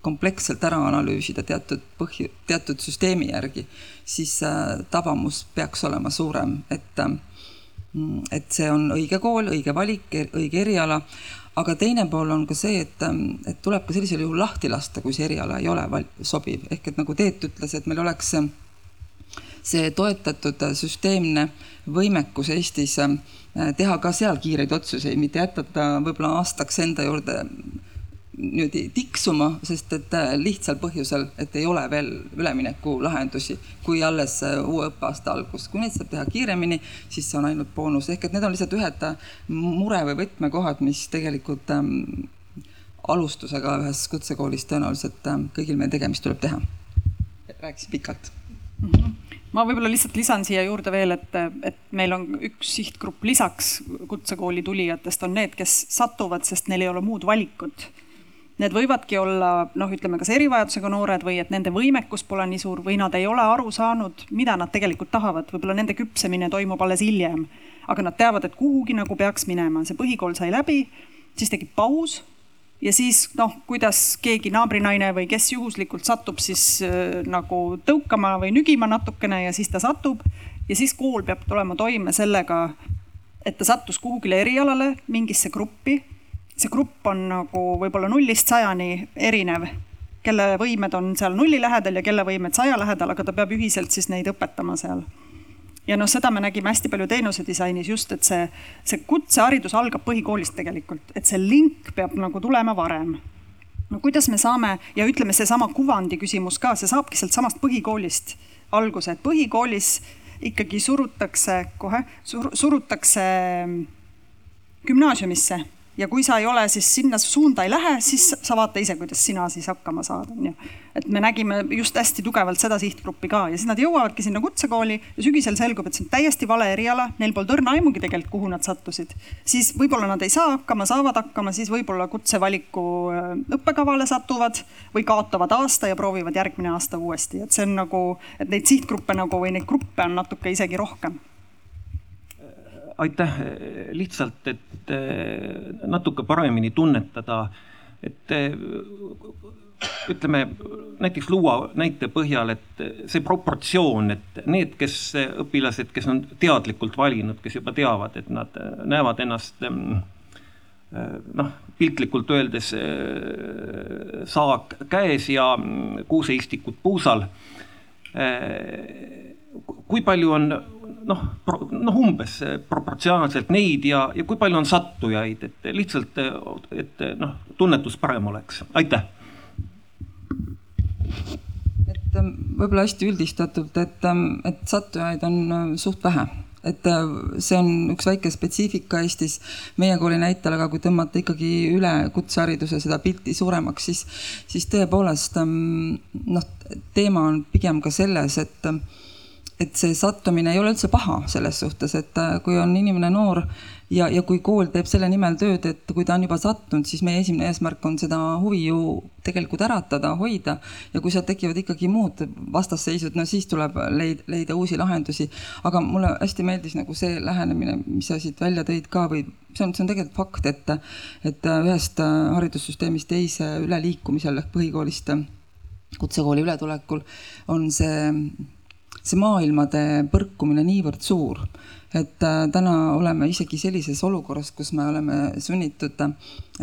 kompleksselt ära analüüsida teatud põhju, teatud süsteemi järgi, siis äh, tabamus peaks olema suurem, et äh, et see on õige kool, õige valik, õige eriala aga teine pool on ka see, et, ähm, et tuleb ka sellisel juhul lahti lasta, kui see eriala ei ole sobiv, ehk et nagu Teet ütles, et meil oleks ähm, see toetatud äh, süsteemne võimekus Eestis äh, teha ka seal kiireid otsuseid, mitte jätta ta võib-olla aastaks enda juurde niimoodi tiksuma, sest et äh, lihtsal põhjusel, et ei ole veel üleminekulahendusi, kui alles äh, uue õppeaasta algus. kui neid saab teha kiiremini, siis see on ainult boonus, ehk et need on lihtsalt ühed äh, mure või võtmekohad, mis tegelikult ähm, alustusega ühes kutsekoolis tõenäoliselt ähm, kõigil meil tegemist tuleb teha. rääkisin pikalt mm. -hmm ma võib-olla lihtsalt lisan siia juurde veel, et, et meil on üks sihtgrupp lisaks kutsekooli tulijatest on need, kes satuvad, sest neil ei ole muud valikut Need võivadki olla noh, ütleme kas erivajadusega noored või et nende võimekus pole nii suur või nad ei ole aru saanud, mida nad tegelikult tahavad, võib-olla nende küpsemine toimub alles hiljem. aga nad teavad, et kuhugi nagu peaks minema, see põhikool sai läbi, siis tekib paus ja siis noh, kuidas keegi naabrinaine või kes juhuslikult satub siis äh, nagu tõukama või nügima natukene ja siis ta satub ja siis kool peab tulema toime sellega, et ta sattus kuhugile erialale, mingisse gruppi. See grupp on nagu võib-olla nullist sajani erinev, kelle võimed on seal nulli lähedal ja kelle võimed saja lähedal, aga ta peab ühiselt siis neid õpetama seal ja noh, seda me nägime hästi palju teenuse disainis just, et see, see kutseharidus algab põhikoolist tegelikult, et see link peab nagu tulema varem. no kuidas me saame ja ütleme, seesama kuvandi küsimus ka, see saabki sealtsamast põhikoolist alguse, et põhikoolis ikkagi surutakse kohe sur,, surutakse gümnaasiumisse ja kui sa ei ole, siis sinna suunda ei lähe, siis sa vaata ise, kuidas sina siis hakkama saad, on ju. et me nägime just hästi tugevalt seda sihtgruppi ka ja siis nad jõuavadki sinna kutsekooli ja sügisel selgub, et see on täiesti vale eriala, neil pole tõrna aimugi tegelikult, kuhu nad sattusid. siis võib-olla nad ei saa hakkama, saavad hakkama, siis võib-olla kutsevaliku äh, õppekavale satuvad või kaotavad aasta ja proovivad järgmine aasta uuesti, et see on nagu, et neid sihtgruppe nagu või neid gruppe on natuke isegi rohkem aitäh, lihtsalt, et eh, natuke paremini tunnetada, et eh, ütleme näiteks luua näite põhjal, et see proportsioon, et need, kes õpilased, kes on teadlikult valinud, kes juba teavad, et nad näevad ennast mm, noh, piltlikult öeldes saak käes ja mm, kuuseistikud puusal. kui palju on noh, noh umbes proportsionaalselt neid ja, ja kui palju on sattujaid, et lihtsalt, et noh, tunnetus parem oleks, aitäh. et võib-olla hästi üldistatult, et, et sattujaid on suht vähe. Et see on üks väike spetsiifika Eestis. Meie kooli näitel, aga kui tõmmata ikkagi üle kutsehariduse seda pilti suuremaks, siis, siis tõepoolest noh, teema on pigem ka selles, et et see sattumine ei ole üldse paha selles suhtes, et äh, kui on inimene noor ja, ja kui kool teeb selle nimel tööd, et kui ta on juba sattunud, siis meie esimene eesmärk on seda huvi ju tegelikult äratada, hoida. ja kui sealt tekivad ikkagi muud vastasseisud, no siis tuleb leid, leida uusi lahendusi. aga mulle hästi meeldis nagu see lähenemine, mis sa siit välja tõid ka või see on, see on tegelikult fakt, et, et ühest haridussüsteemist teise üleliikumisel ehk põhikoolist kutsekooli ületulekul on see see maailmade põrkumine niivõrd suur, et äh, täna oleme isegi sellises olukorras, kus me oleme sunnitud äh,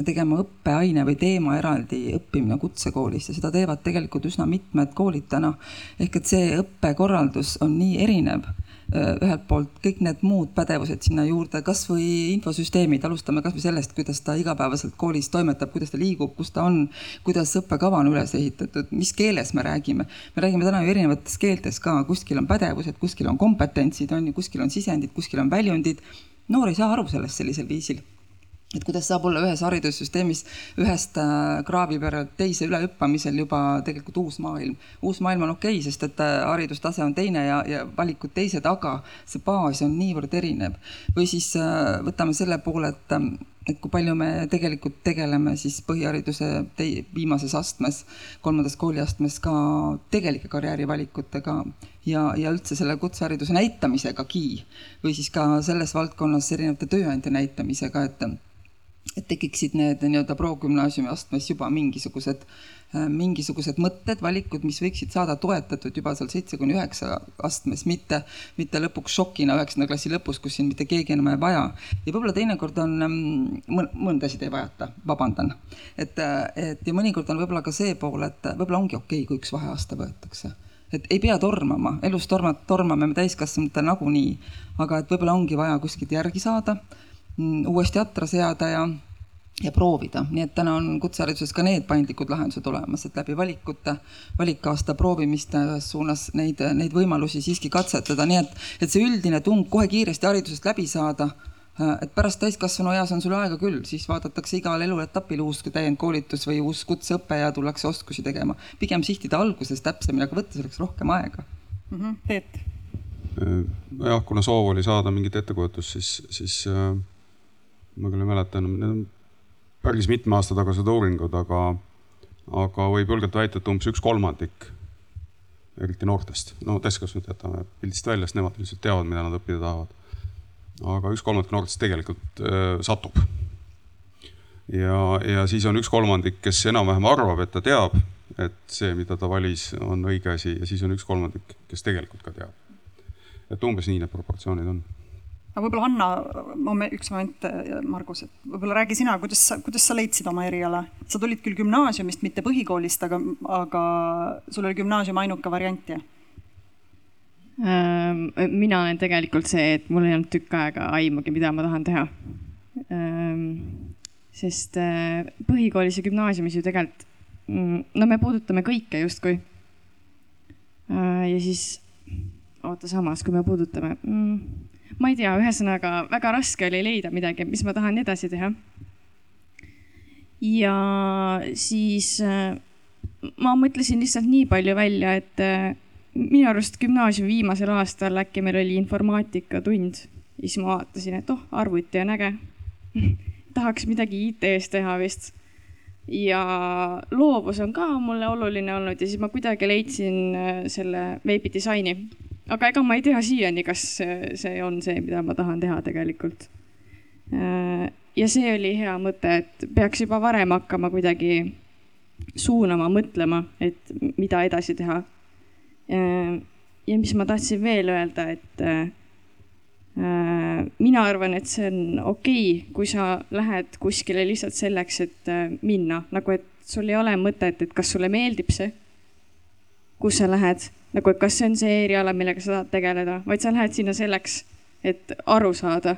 tegema õppeaine või teema eraldi õppimine kutsekoolis ja seda teevad tegelikult üsna mitmed koolid täna. ehk et see õppekorraldus on nii erinev ühelt poolt kõik need muud pädevused sinna juurde, kasvõi infosüsteemid, alustame kasvõi sellest, kuidas ta igapäevaselt koolis toimetab, kuidas ta liigub, kus ta on, kuidas õppekava on üles ehitatud, mis keeles me räägime. me räägime täna ju erinevates keeltes ka, kuskil on pädevused, kuskil on kompetentsid, on ju, kuskil on sisendid, kuskil on väljundid. noor ei saa aru sellest sellisel viisil et kuidas saab olla ühes haridussüsteemis ühest äh, kraavi peale teise ülehüppamisel juba tegelikult uus maailm. uus maailm on okei okay,, sest et äh, haridustase on teine ja, ja valikud teised, aga see baas on niivõrd erinev. või siis äh, võtame selle poole, et, et kui palju me tegelikult tegeleme siis põhihariduse tei-, viimases astmes, kolmandas kooliastmes ka tegelike karjäärivalikutega ja, ja üldse selle kutsehariduse näitamisegagi või siis ka selles valdkonnas erinevate tööandja näitamisega, et et tekiksid need nii-öelda progümnaasiumi astmes juba mingisugused, äh, mingisugused mõtted, valikud, mis võiksid saada toetatud juba seal seitse kuni üheksa astmes, mitte, mitte lõpuks šokina üheksanda klassi lõpus, kus siin mitte keegi enam ei vaja. ja võib-olla teinekord on mm, mõndasid ei vajata, vabandan. et, et ja mõnikord on võib-olla ka see pool, et võib-olla ongi okei okay,, kui üks vaheaasta võetakse et ei pea tormama, elus tormad, tormame me täiskasvanutena nagunii, aga et võib-olla ongi vaja kuskilt järgi saada uuesti atra seada ja, ja proovida, nii et täna on kutsehariduses ka need paindlikud lahendused olemas, et läbi valikute, valikaasta proovimiste suunas neid, neid võimalusi siiski katsetada, nii et, et see üldine tung kohe kiiresti haridusest läbi saada et pärast täiskasvanu eas on sul aega küll, siis vaadatakse igal eluetapil uus täiendkoolitus või uus kutseõpe ja tullakse oskusi tegema. pigem sihtida alguses täpsemini, aga võtta selleks rohkem aega mm. -hmm. Peet? jah, kuna soov oli saada mingit ettekujutust, siis, siis äh, ma küll ei mäleta enam, need on päris mitme aasta tagused uuringud, aga, aga võib julgelt väita, et umbes üks kolmandik, eriti noortest, no täiskasvanud jätame pildist välja, sest nemad ilmselt teavad, mida nad õppida tahavad. aga üks kolmandik noortest tegelikult äh, satub. ja, ja siis on üks kolmandik, kes enam-vähem arvab, et ta teab, et see, mida ta valis, on õige asi ja siis on üks kolmandik, kes tegelikult ka teab et umbes nii need proportsioonid on aga võib-olla Hanna, moment, üks moment, Margus, et võib-olla räägi sina, kuidas sa, kuidas sa leidsid oma eriala? sa tulid küll gümnaasiumist, mitte põhikoolist, aga, aga sul oli gümnaasium ainuke variant, jah? Ähm, mina olen tegelikult see, et mul ei olnud tükk aega aimugi, mida ma tahan teha. Ähm, sest äh, põhikoolis ja gümnaasiumis ju tegelikult, mm, no me puudutame kõike justkui. Äh, ja siis, oota, samas, kui me puudutame mm, ma ei tea, ühesõnaga väga raske oli leida midagi, mis ma tahan edasi teha. ja siis äh, ma mõtlesin lihtsalt nii palju välja, et äh, minu arust gümnaasiumi viimasel aastal äkki meil oli informaatikatund. ja siis ma vaatasin, et oh, arvuti on äge tahaks midagi IT-s teha vist. ja loovus on ka mulle oluline olnud ja siis ma kuidagi leidsin äh, selle veebidisaini aga ega ma ei tea siiani, kas see on see, mida ma tahan teha tegelikult. Äh, ja see oli hea mõte, et peaks juba varem hakkama kuidagi suunama, mõtlema, et mida edasi teha. Äh, ja mis ma tahtsin veel öelda, et äh, mina arvan, et see on okei okay,, kui sa lähed kuskile lihtsalt selleks, et minna, nagu et sul ei ole mõtet, et kas sulle meeldib see, kus sa lähed nagu, et kas see on see eriala, millega sa tahad tegeleda, vaid sa lähed sinna selleks, et aru saada.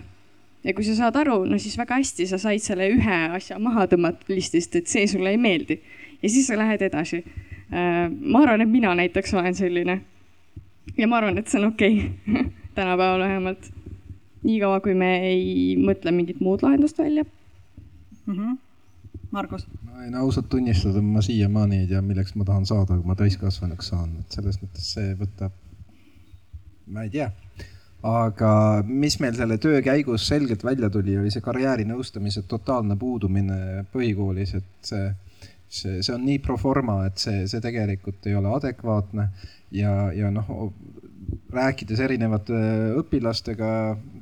ja kui sa saad aru, no siis väga hästi, sa said selle ühe asja maha tõmmata listist, et see sulle ei meeldi. ja siis sa lähed edasi. Äh, ma arvan, et mina näiteks olen selline. ja ma arvan, et see on okei okay. tänapäeval vähemalt. niikaua, kui me ei mõtle mingit muud lahendust välja mm. -hmm Margus? ma võin ausalt tunnistada, ma siiamaani ei tea, milleks ma tahan saada, kui ma täiskasvanuks saan, et selles mõttes see võtab, ma ei tea. aga mis meil selle töö käigus selgelt välja tuli, oli see karjäärinõustamise totaalne puudumine põhikoolis, et see, see, see on nii pro forma, et see, see tegelikult ei ole adekvaatne ja, ja noh, rääkides erinevate õpilastega,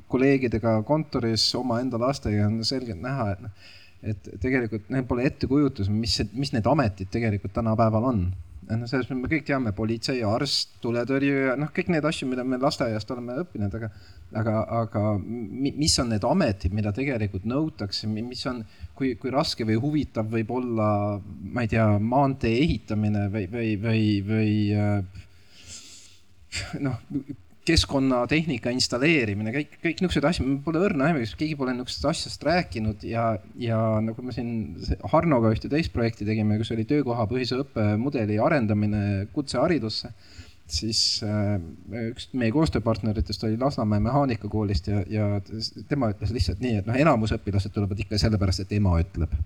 kolleegidega kontoris, omaenda lastega on selgelt näha, et noh et tegelikult neil pole ettekujutus, mis, mis need ametid tegelikult tänapäeval on. noh, selles mõttes me kõik teame politsei, arst, tuletõrjuja, noh, kõik need asju, mida me lasteaiast oleme õppinud, aga, aga, aga mis on need ametid, mida tegelikult nõutakse, mis on, kui, kui raske või huvitav võib olla, ma ei tea, maantee ehitamine või, või, või, või äh, noh, keskkonnatehnika installeerimine, kõik, kõik niisugused asjad, mul pole õrna aimu, keegi pole niisugusest asjast rääkinud ja, ja nagu me siin Harnoga ühte teist projekti tegime, kus oli töökohapõhise õppemudeli arendamine kutseharidusse, siis äh, üks meie koostööpartneritest oli Lasnamäe mehaanikakoolist ja, ja tema ütles lihtsalt nii, et noh, enamus õpilased tulevad ikka sellepärast, et ema ütleb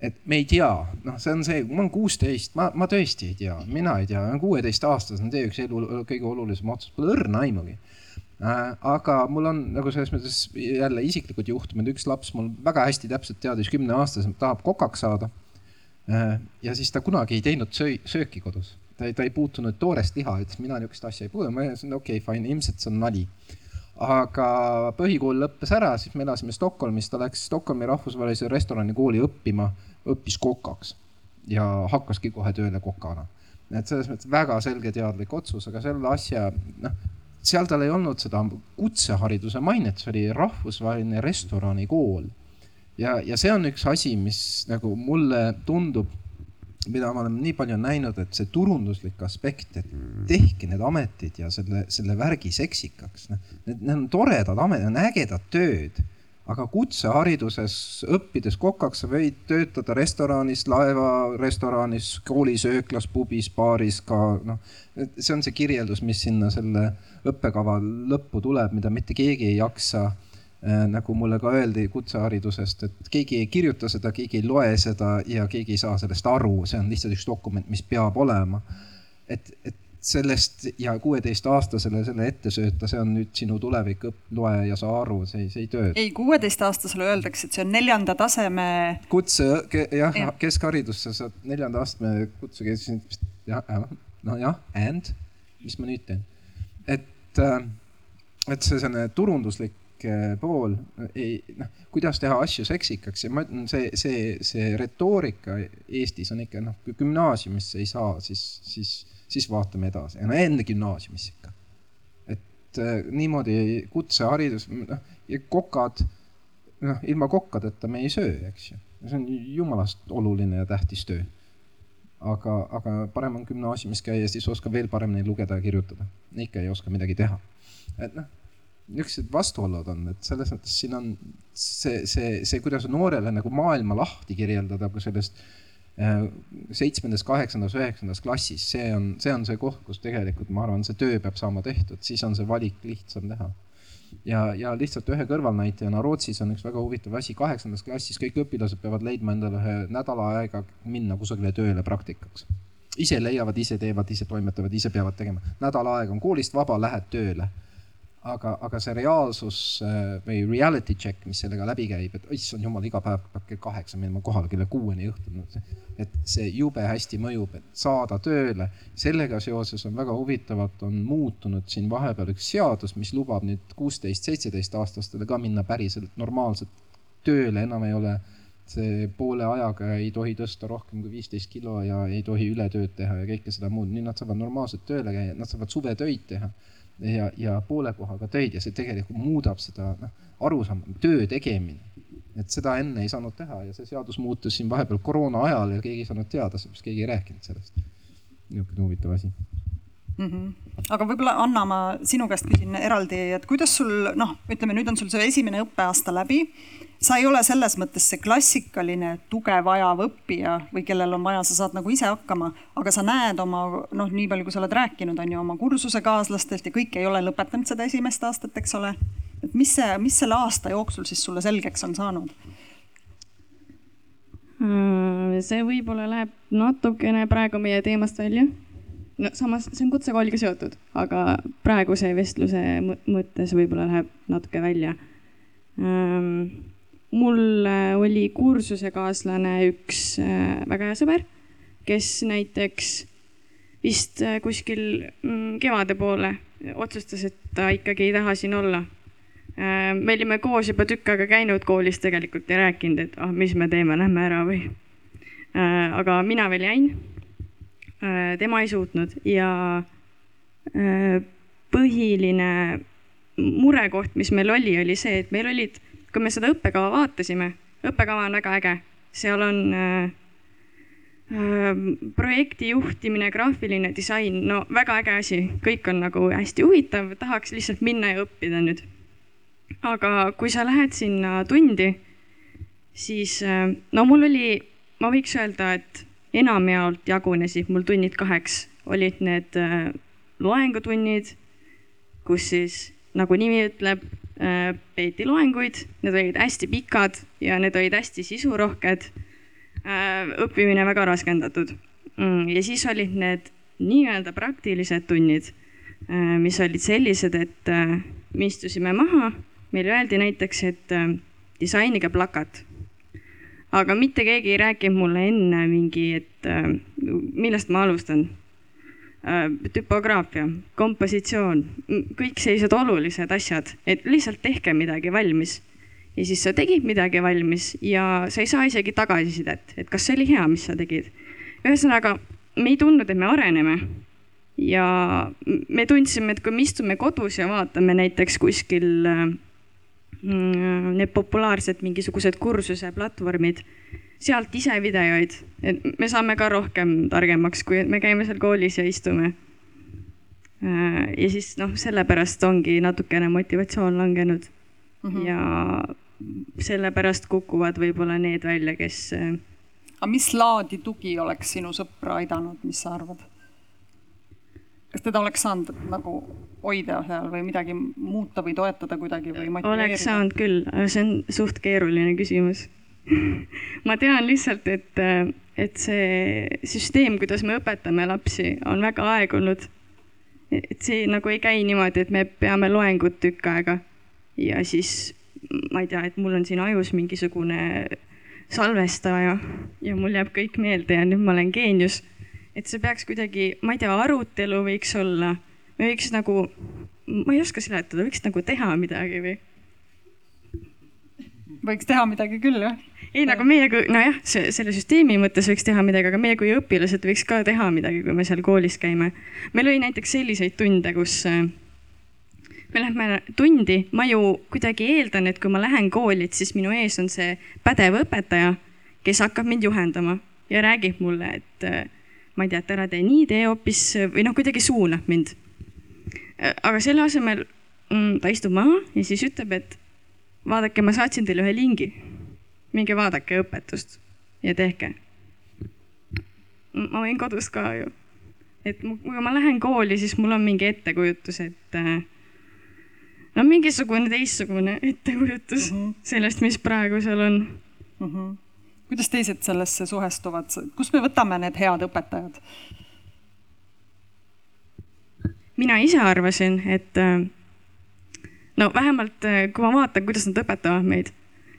et me ei tea, noh, see on see, ma olen kuusteist, ma, ma tõesti ei tea, mina ei tea, kuueteistaastasena tee üks elu kõige olulisem otsus, pole õrna aimugi äh,. aga mul on nagu selles mõttes jälle isiklikud juhtumid, üks laps mul väga hästi täpselt teadis, kümneaastaselt tahab kokaks saada äh,. ja siis ta kunagi ei teinud söö, sööki kodus, ta ei, ta ei puutunud toorest liha, ütles mina niisugust asja ei puudu, ma ütlesin okei okay,, fine, ilmselt see on nali aga põhikool lõppes ära, siis me elasime Stockholmis, ta läks Stockholmi rahvusvahelise restoranikooli õppima, õppis kokaks ja hakkaski kohe tööle kokana. et selles mõttes väga selge teadlik otsus, aga selle asja, noh, seal tal ei olnud seda kutsehariduse mainet, see oli rahvusvaheline restoranikool. ja, ja see on üks asi, mis nagu mulle tundub mida me oleme nii palju näinud, et see turunduslik aspekt, et tehke need ametid ja selle, selle värgi seksikaks, noh. Need, need on toredad ametid, on ägedad tööd. aga kutsehariduses õppides kokaks sa võid töötada restoranis, laevarestoranis, koolisööklas, pubis, baaris ka noh. see on see kirjeldus, mis sinna selle õppekava lõppu tuleb, mida mitte keegi ei jaksa nagu mulle ka öeldi kutseharidusest, et keegi ei kirjuta seda, keegi ei loe seda ja keegi ei saa sellest aru, see on lihtsalt üks dokument, mis peab olema. et, et sellest ja kuueteistaastasele selle ette sööta, see on nüüd sinu tulevik, loe ja saa aru, see ei, see ei tööta. ei, kuueteistaastasele öeldakse, et see on neljanda taseme. kutse, jah ja., keskharidusse saad neljanda astme kutse, jah, jah, nojah, and, mis ma nüüd teen? et, äh, et see selline turunduslik pool, ei noh, kuidas teha asju seksikaks ja ma ütlen, see, see, see retoorika Eestis on ikka noh, kui gümnaasiumisse ei saa, siis, siis, siis vaatame edasi ja no enne gümnaasiumisse ikka. et äh, niimoodi kutseharidus, noh, kokad, noh, ilma kokkadeta me ei söö, eks ju. see on jumalast oluline ja tähtis töö. aga, aga parem on gümnaasiumis käia, siis oskab veel paremini lugeda ja kirjutada. ikka ei oska midagi teha. et noh, niisugused vastuolud on, et selles mõttes siin on see, see, see, kuidas noorele nagu maailma lahti kirjeldada, kui sellest Äh, seitsmendas, kaheksandas, üheksandas klassis, see on, see on see koht, kus tegelikult ma arvan, see töö peab saama tehtud, siis on see valik lihtsam teha. ja, ja lihtsalt ühe kõrvalnäitena Rootsis on üks väga huvitav asi, kaheksandas klassis kõik õpilased peavad leidma endale ühe nädala aega minna kusagile tööle praktikaks. ise leiavad, ise teevad, ise toimetavad, ise peavad tegema. nädal aega on koolist vaba, lähed tööle aga, aga see reaalsus äh, või reality check, mis sellega läbi käib, et issand jumal, iga päev peab kell kaheksa minema kohale kella kuueni õhtul. et see jube hästi mõjub, et saada tööle. sellega seoses on väga huvitavalt on muutunud siin vahepeal üks seadus, mis lubab nüüd kuusteist, seitseteist aastastele ka minna päriselt normaalselt tööle, enam ei ole see poole ajaga ei tohi tõsta rohkem kui viisteist kilo ja ei tohi ületööd teha ja kõike seda muud, nüüd nad saavad normaalselt tööle käia, nad saavad suvetöid teha ja, ja poole kohaga töid ja see tegelikult muudab seda noh, arusaama, töö tegemine. et seda enne ei saanud teha ja see seadus muutus siin vahepeal koroona ajal ja keegi ei saanud teada, sellepärast keegi ei rääkinud sellest. niisugune huvitav asi mm. -hmm. aga võib-olla Anna, ma sinu käest küsin eraldi, et kuidas sul noh, ütleme nüüd on sul see esimene õppeaasta läbi sa ei ole selles mõttes see klassikaline tuge vajav õppija või kellel on vaja, sa saad nagu ise hakkama, aga sa näed oma noh, nii palju, kui sa oled rääkinud, on ju oma kursusekaaslastelt ja kõik ei ole lõpetanud seda esimest aastat, eks ole. et mis see, mis selle aasta jooksul siis sulle selgeks on saanud? Hmm, see võib-olla läheb natukene praegu meie teemast välja. no samas see on kutsekooliga seotud, aga praeguse vestluse mõttes võib-olla läheb natuke välja um, mul oli kursusekaaslane üks äh, väga hea sõber, kes näiteks vist äh, kuskil mm, kevade poole otsustas, et ta ikkagi ei taha siin olla. Äh, me olime koos juba tükk aega käinud koolis tegelikult ja rääkinud, et ah, mis me teeme, lähme ära või. aga mina veel jäin. tema ei suutnud ja põhiline murekoht, mis meil oli, oli see, et meil olid kui me seda õppekava vaatasime, õppekava on väga äge, seal on äh, äh, projekti juhtimine, graafiline disain, no väga äge asi, kõik on nagu hästi huvitav, tahaks lihtsalt minna ja õppida nüüd. aga kui sa lähed sinna tundi, siis äh, no mul oli, ma võiks öelda, et enamjaolt jagunesid mul tunnid kaheks, olid need äh, loengutunnid, kus siis nagu nimi ütleb, peeti loenguid, need olid hästi pikad ja need olid hästi sisurohked. Äh, õppimine väga raskendatud. Mm, ja siis olid need nii-öelda praktilised tunnid, äh, mis olid sellised, et me istusime maha, meile öeldi näiteks, et disainige plakat. aga mitte keegi ei rääkinud mulle enne mingi, et millest ma alustan Äh, tüpograafia, kompositsioon, kõik sellised olulised asjad, et lihtsalt tehke midagi valmis. ja siis sa tegid midagi valmis ja sa ei saa isegi tagasisidet, et kas see oli hea, mis sa tegid. ühesõnaga, me ei tundnud, et me areneme. ja me tundsime, et kui me istume kodus ja vaatame näiteks kuskil äh, mm, need populaarsed mingisugused kursuse platvormid sealt ise videoid, et me saame ka rohkem targemaks, kui me käime seal koolis ja istume. Äh, ja siis noh, sellepärast ongi natukene motivatsioon langenud mm. -hmm. ja sellepärast kukuvad võib-olla need välja, kes. Äh, aga mis laadi tugi oleks sinu sõpra aidanud, mis sa arvad? kas teda oleks saanud nagu hoida seal või midagi muuta või toetada kuidagi või motiveerida? oleks saanud küll, aga see on suht keeruline küsimus ma tean lihtsalt, et, et see süsteem, kuidas me õpetame lapsi, on väga aegunud. et see nagu ei käi niimoodi, et me peame loengut tükk aega ja siis ma ei tea, et mul on siin ajus mingisugune salvestaja ja mul jääb kõik meelde ja nüüd ma olen geenius. et see peaks kuidagi, ma ei tea, arutelu võiks olla, me võiks nagu, ma ei oska seletada, võiks nagu teha midagi või? võiks teha midagi küll, jah ei, nagu meie kui, nojah, selle süsteemi mõttes võiks teha midagi, aga meie kui õpilased võiks ka teha midagi, kui me seal koolis käime. meil oli näiteks selliseid tunde, kus äh, me lähme tundi, ma ju kuidagi eeldan, et kui ma lähen kooli, et siis minu ees on see pädev õpetaja, kes hakkab mind juhendama ja räägib mulle, et äh, ma ei tea, et ära tee nii, tee hoopis või noh, kuidagi suunab mind. aga selle asemel mm, ta istub maha ja siis ütleb, et vaadake, ma saatsin teile ühe lingi. Minge vaadake õpetust ja tehke. ma võin kodus ka ju. et kui ma lähen kooli, siis mul on mingi ettekujutus, et äh, no mingisugune teistsugune ettekujutus uh mhm. -huh. sellest, mis praegu seal on uh. Mhm. -huh. kuidas teised sellesse suhestuvad, kust me võtame need head õpetajad? mina ise arvasin, et äh, no vähemalt äh, kui ma vaatan, kuidas nad õpetavad meid,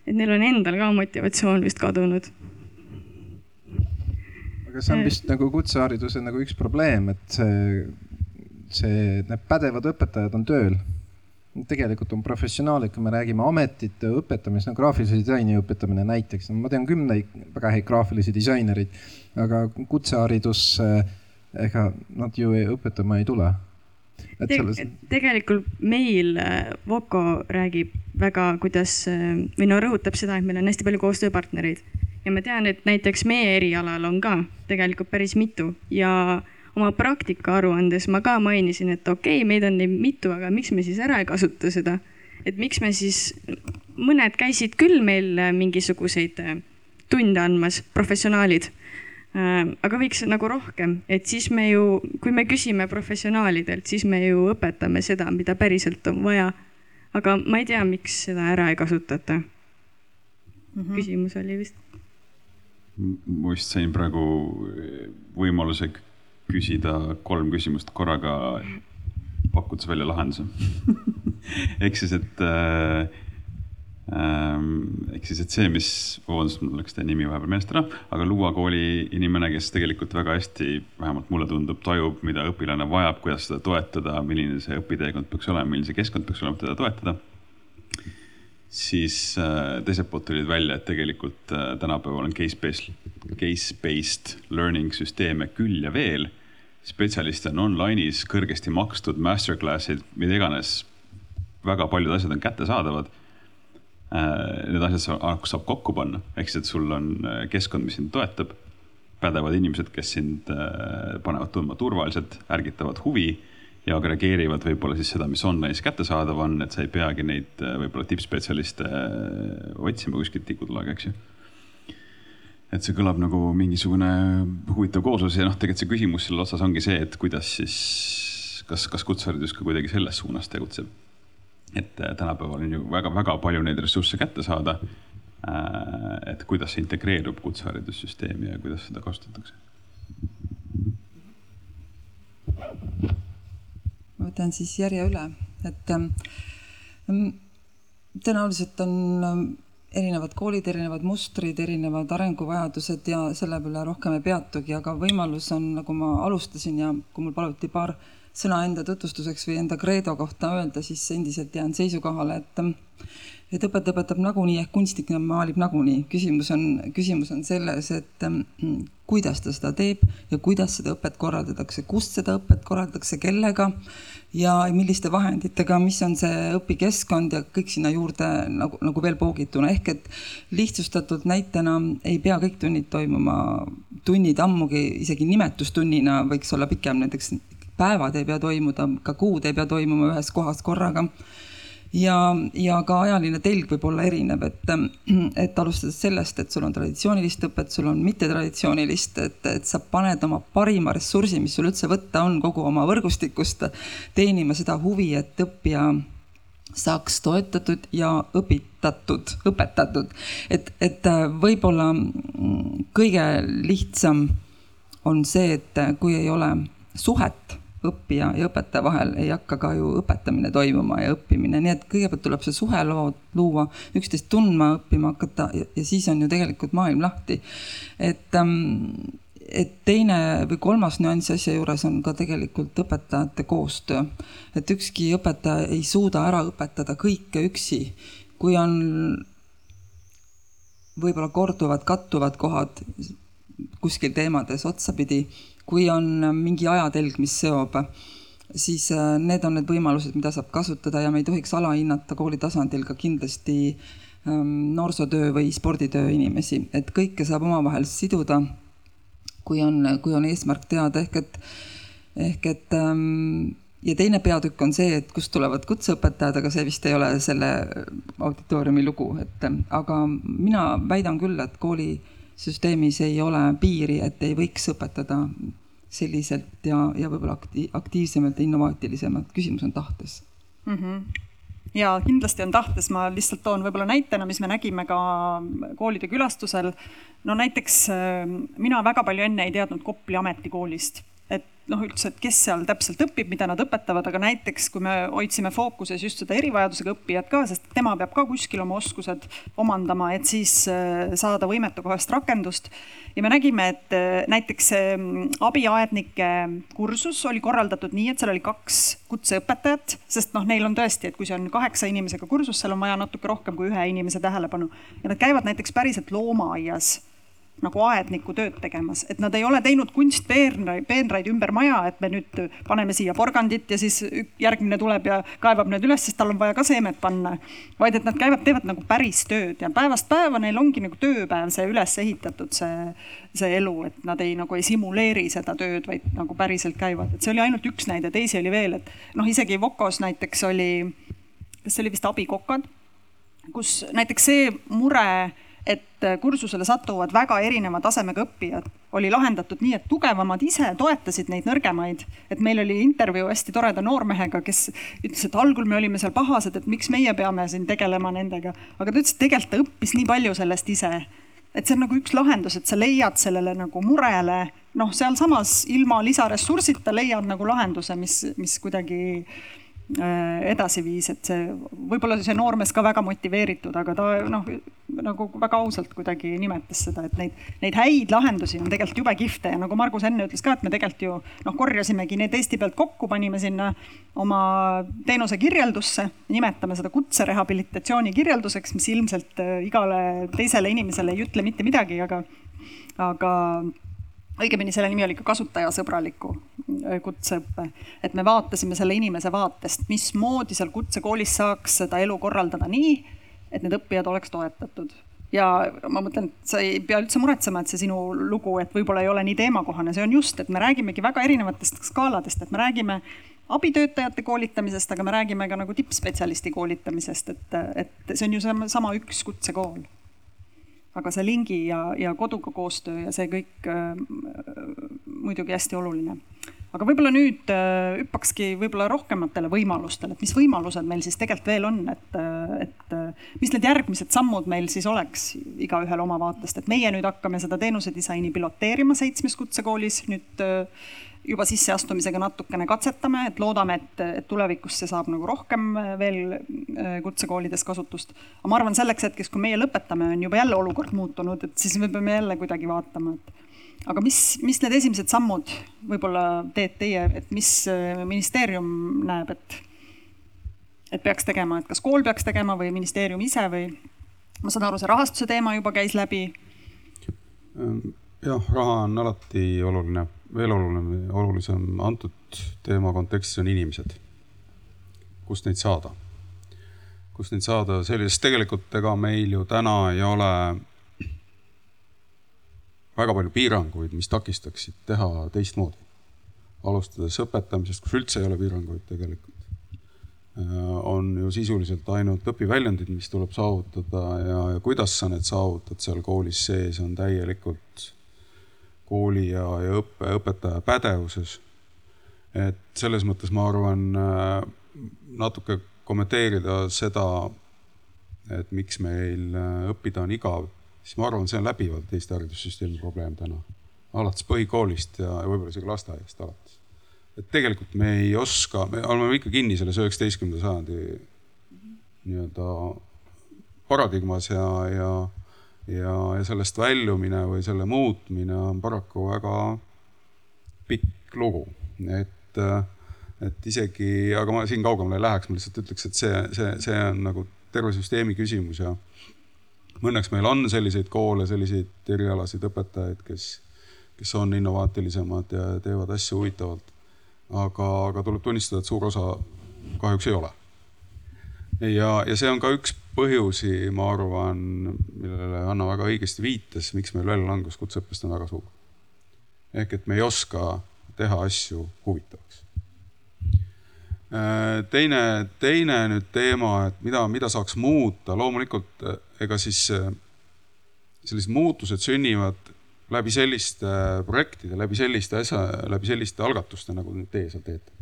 et neil on endal ka motivatsioon vist kadunud. aga see on vist nagu kutsehariduse nagu üks probleem, et see, see, need pädevad õpetajad on tööl tegelikult on professionaalid, kui me räägime ametite õpetamisest, no graafilise disaini õpetamine näiteks, ma tean kümneid väga häid graafilisi disainereid, aga kutseharidus, ega nad ju õpetama ei tule et selles... Te, tegelikult meil äh, Voco räägib väga, kuidas äh, või no rõhutab seda, et meil on hästi palju koostööpartnereid. Ja ma tean, et näiteks meie erialal on ka tegelikult päris mitu. Ja oma praktika aruandes ma ka mainisin, et okei okay,, meid on neid mitu, aga miks me siis ära ei kasuta seda. et miks me siis, mõned käisid küll meil äh, mingisuguseid tunde andmas, professionaalid aga võiks nagu rohkem, et siis me ju, kui me küsime professionaalidelt, siis me ju õpetame seda, mida päriselt on vaja. aga ma ei tea, miks seda ära ei kasutata mm. -hmm. küsimus oli vist. ma vist sain praegu võimaluse küsida kolm küsimust korraga, pakkudes välja lahenduse ehk siis, et äh, ehk siis, et see, mis, vabandust, mul läks teie nimi vahepeal meelest ära, aga Luua kooli inimene, kes tegelikult väga hästi, vähemalt mulle tundub, tajub, mida õpilane vajab, kuidas seda toetada, milline see õpiteekond peaks olema, milline see keskkond peaks olema, teda toetada. siis äh, teiselt poolt tulid välja, et tegelikult äh, tänapäeval on case-based, case-based learning süsteeme küll ja veel. spetsialiste on online'is kõrgesti makstud masterclass'id, mida iganes. väga paljud asjad on kättesaadavad need asjad saab kokku panna, ehk siis, et sul on äh, keskkond, mis sind toetab, pädevad inimesed, kes sind äh, panevad tundma turvaliselt, ärgitavad huvi ja agregeerivad võib-olla siis seda, mis online'is kättesaadav on, et sa ei peagi neid võib-olla tippspetsialiste otsima kuskilt tikutulaga, eks ju. et see kõlab nagu mingisugune huvitav kooslus ja noh, tegelikult see küsimus selle otsas ongi see, et kuidas siis, kas, kas kutseharidus ka kuidagi selles suunas tegutseb et äh, tänapäeval on ju väga-väga palju neid ressursse kätte saada. Äh, et kuidas see integreerub kutseharidussüsteemi ja kuidas seda kasutatakse? ma võtan siis järje üle, et ähm, tõenäoliselt on ähm, erinevad koolid, erinevad mustrid, erinevad arenguvajadused ja selle peale rohkem ei peatugi, aga võimalus on, nagu ma alustasin ja kui mul paluti paar sõna enda tutvustuseks või enda kreedo kohta öelda, siis endiselt jään seisukohale, et et õpetaja õpetab nagunii ehk kunstnik maalib nagunii. küsimus on, küsimus on selles, et kuidas ta seda teeb ja kuidas seda õpet korraldatakse, kust seda õpet korraldatakse, kellega ja milliste vahenditega, mis on see õpikeskkond ja kõik sinna juurde nagu, nagu veel poogituna. ehk et lihtsustatult näitena ei pea kõik tunnid toimuma, tunnid ammugi isegi nimetustunnina võiks olla pikem, näiteks päevad ei pea toimuda, ka kuud ei pea toimuma ühes kohas korraga. ja, ja ka ajaline telg võib olla erinev, et, et alustades sellest, et sul on traditsioonilist õpet, sul on mittetraditsioonilist, et, et sa paned oma parima ressursi, mis sul üldse võtta on, kogu oma võrgustikust teenima seda huvi, et õppija saaks toetatud ja õpitatud, õpetatud. et, et võib-olla kõige lihtsam on see, et kui ei ole suhet õppija ja õpetaja vahel ei hakka ka ju õpetamine toimuma ja õppimine, nii et kõigepealt tuleb see suhe loo, luua, üksteist tundma õppima hakata ja, ja siis on ju tegelikult maailm lahti. et ähm, et teine või kolmas nüanss asja juures on ka tegelikult õpetajate koostöö. et ükski õpetaja ei suuda ära õpetada kõike üksi. kui on võib-olla korduvad, kattuvad kohad kuskil teemades otsapidi kui on mingi ajatelg, mis seob siis äh, need on need võimalused, mida saab kasutada ja me ei tohiks alahinnata kooli tasandil ka kindlasti ähm, noorsootöö või sporditöö inimesi, et kõike saab omavahel siduda, kui on, kui on eesmärk teada, ehk et, ehk et ähm, ja teine peatükk on see, et kust tulevad kutseõpetajad, aga see vist ei ole selle auditooriumi lugu, et aga mina väidan küll, et koolisüsteemis ei ole piiri, et ei võiks õpetada selliselt ja, ja võib-olla akti-, aktiivsemalt ja innovaatilisemalt, küsimus on tahtes mm. -hmm ja kindlasti on tahtes, ma lihtsalt toon võib-olla näitena, mis me nägime ka koolide külastusel. no näiteks äh, mina väga palju enne ei teadnud Kopli ametikoolist et noh, üldse, et kes seal täpselt õpib, mida nad õpetavad, aga näiteks kui me hoidsime fookuses just seda erivajadusega õppijat ka, sest tema peab ka kuskil oma oskused omandama, et siis äh, saada võimetekohast rakendust. ja me nägime, et äh, näiteks abiaednike kursus oli korraldatud nii, et seal oli kaks kutseõpetajat, sest noh, neil on tõesti, et kui see on kaheksa inimesega kursus, seal on vaja natuke rohkem kui ühe inimese tähelepanu ja nad käivad näiteks päriselt loomaaias nagu aedniku tööd tegemas, et nad ei ole teinud kunstpeenraid, peenraid ümber maja, et me nüüd paneme siia porgandit ja siis järgmine tuleb ja kaevab need üles, sest tal on vaja ka seemet panna. vaid et nad käivad, teevad nagu päris tööd ja päevast päeva neil ongi nagu tööpäev see üles ehitatud, see, see elu, et nad ei nagu ei simuleeri seda tööd, vaid nagu päriselt käivad, et see oli ainult üks näide, teisi oli veel, et noh, isegi Vokos näiteks oli, kas see oli vist abikokad, kus näiteks see mure et kursusele satuvad väga erineva tasemega õppijad, oli lahendatud nii, et tugevamad ise toetasid neid nõrgemaid. et meil oli intervjuu hästi toreda noormehega, kes ütles, et algul me olime seal pahased, et miks meie peame siin tegelema nendega, aga ta ütles, et tegelikult ta õppis nii palju sellest ise. Et see on nagu üks lahendus, et sa leiad sellele nagu murele, noh, sealsamas ilma lisaressursita leiad nagu lahenduse, mis, mis kuidagi Äh, edasi viis, et see, võib-olla see noormees ka väga motiveeritud, aga ta noh, nagu väga ausalt kuidagi nimetas seda, et neid, neid häid lahendusi on tegelikult jube kihvte ja nagu Margus enne ütles ka, et me tegelikult ju noh, korjasimegi need Eesti pealt kokku, panime sinna oma teenuse kirjeldusse, nimetame seda kutserehabilitatsiooni kirjelduseks, mis ilmselt äh, igale teisele inimesele ei ütle mitte midagi, aga, aga õigemini selle nimi oli ka kasutajasõbraliku äh, kutseõppe, et me vaatasime selle inimese vaatest, mismoodi seal kutsekoolis saaks seda elu korraldada nii, et need õppijad oleks toetatud. ja ma mõtlen, et sa ei pea üldse muretsema, et see sinu lugu, et võib-olla ei ole nii teemakohane, see on just, et me räägimegi väga erinevatest skaaladest, et me räägime abitöötajate koolitamisest, aga me räägime ka nagu tippspetsialisti koolitamisest, et, et see on ju sama, sama üks kutsekool aga see lingi ja, ja koduga koostöö ja see kõik äh, muidugi hästi oluline. aga võib-olla nüüd äh, hüppakski võib-olla rohkematele võimalustele, et mis võimalused meil siis tegelikult veel on, et, äh, et mis need järgmised sammud meil siis oleks igaühel oma vaatest, et meie nüüd hakkame seda teenusedisaini piloteerima seitsmes kutsekoolis. Nüüd äh, juba sisseastumisega natukene katsetame, et loodame, et, et tulevikus see saab nagu rohkem äh, veel äh, kutsekoolides kasutust. aga ma arvan, selleks hetkeks, kui meie lõpetame, on juba jälle olukord muutunud, et siis me peame jälle kuidagi vaatama, et aga mis, mis need esimesed sammud võib-olla teed teie, et mis äh, ministeerium näeb, et, et peaks tegema, et kas kool peaks tegema või ministeerium ise või ma saan aru, see rahastuse teema juba käis läbi. jah, raha on alati oluline veel oluline, olulisem antud teema kontekstis on inimesed. kust neid saada? kust neid saada sellisest, tegelikult ega meil ju täna ei ole väga palju piiranguid, mis takistaksid teha teistmoodi. alustades õpetamisest, kus üldse ei ole piiranguid tegelikult. on ju sisuliselt ainult õpiväljundid, mis tuleb saavutada ja, ja kuidas sa need saavutad seal koolis sees, on täielikult kooli ja, ja õppe, õpetaja pädevuses. et selles mõttes ma arvan äh, natuke kommenteerida seda, et miks meil äh, õppida on igav, siis ma arvan, see on läbivalt Eesti haridussüsteemi probleem täna. alates põhikoolist ja, võib-olla isegi lasteaiast alates. et tegelikult me ei oska, me oleme ikka kinni selles üheksateistkümnenda sajandi nii-öelda paradigmas ja, ja ja, ja sellest väljumine või selle muutmine on paraku väga pikk lugu, et, et isegi, aga ma siin kaugemale ei läheks, ma lihtsalt ütleks, et see, see, see on nagu terve süsteemi küsimus ja õnneks meil on selliseid koole, selliseid erialaseid õpetajaid, kes, kes on innovaatilisemad ja teevad asju huvitavalt. aga, aga tuleb tunnistada, et suur osa kahjuks ei ole. Ja, ja see on ka üks põhjusi, ma arvan, millele Anna väga õigesti viitas, miks meil väljalangus kutseõppest on väga suur. ehk et me ei oska teha asju huvitavaks. Äh, teine, teine nüüd teema, et mida, mida saaks muuta, loomulikult ega siis sellised muutused sünnivad läbi selliste projektide, läbi selliste asja, läbi selliste algatuste, nagu teie seal teete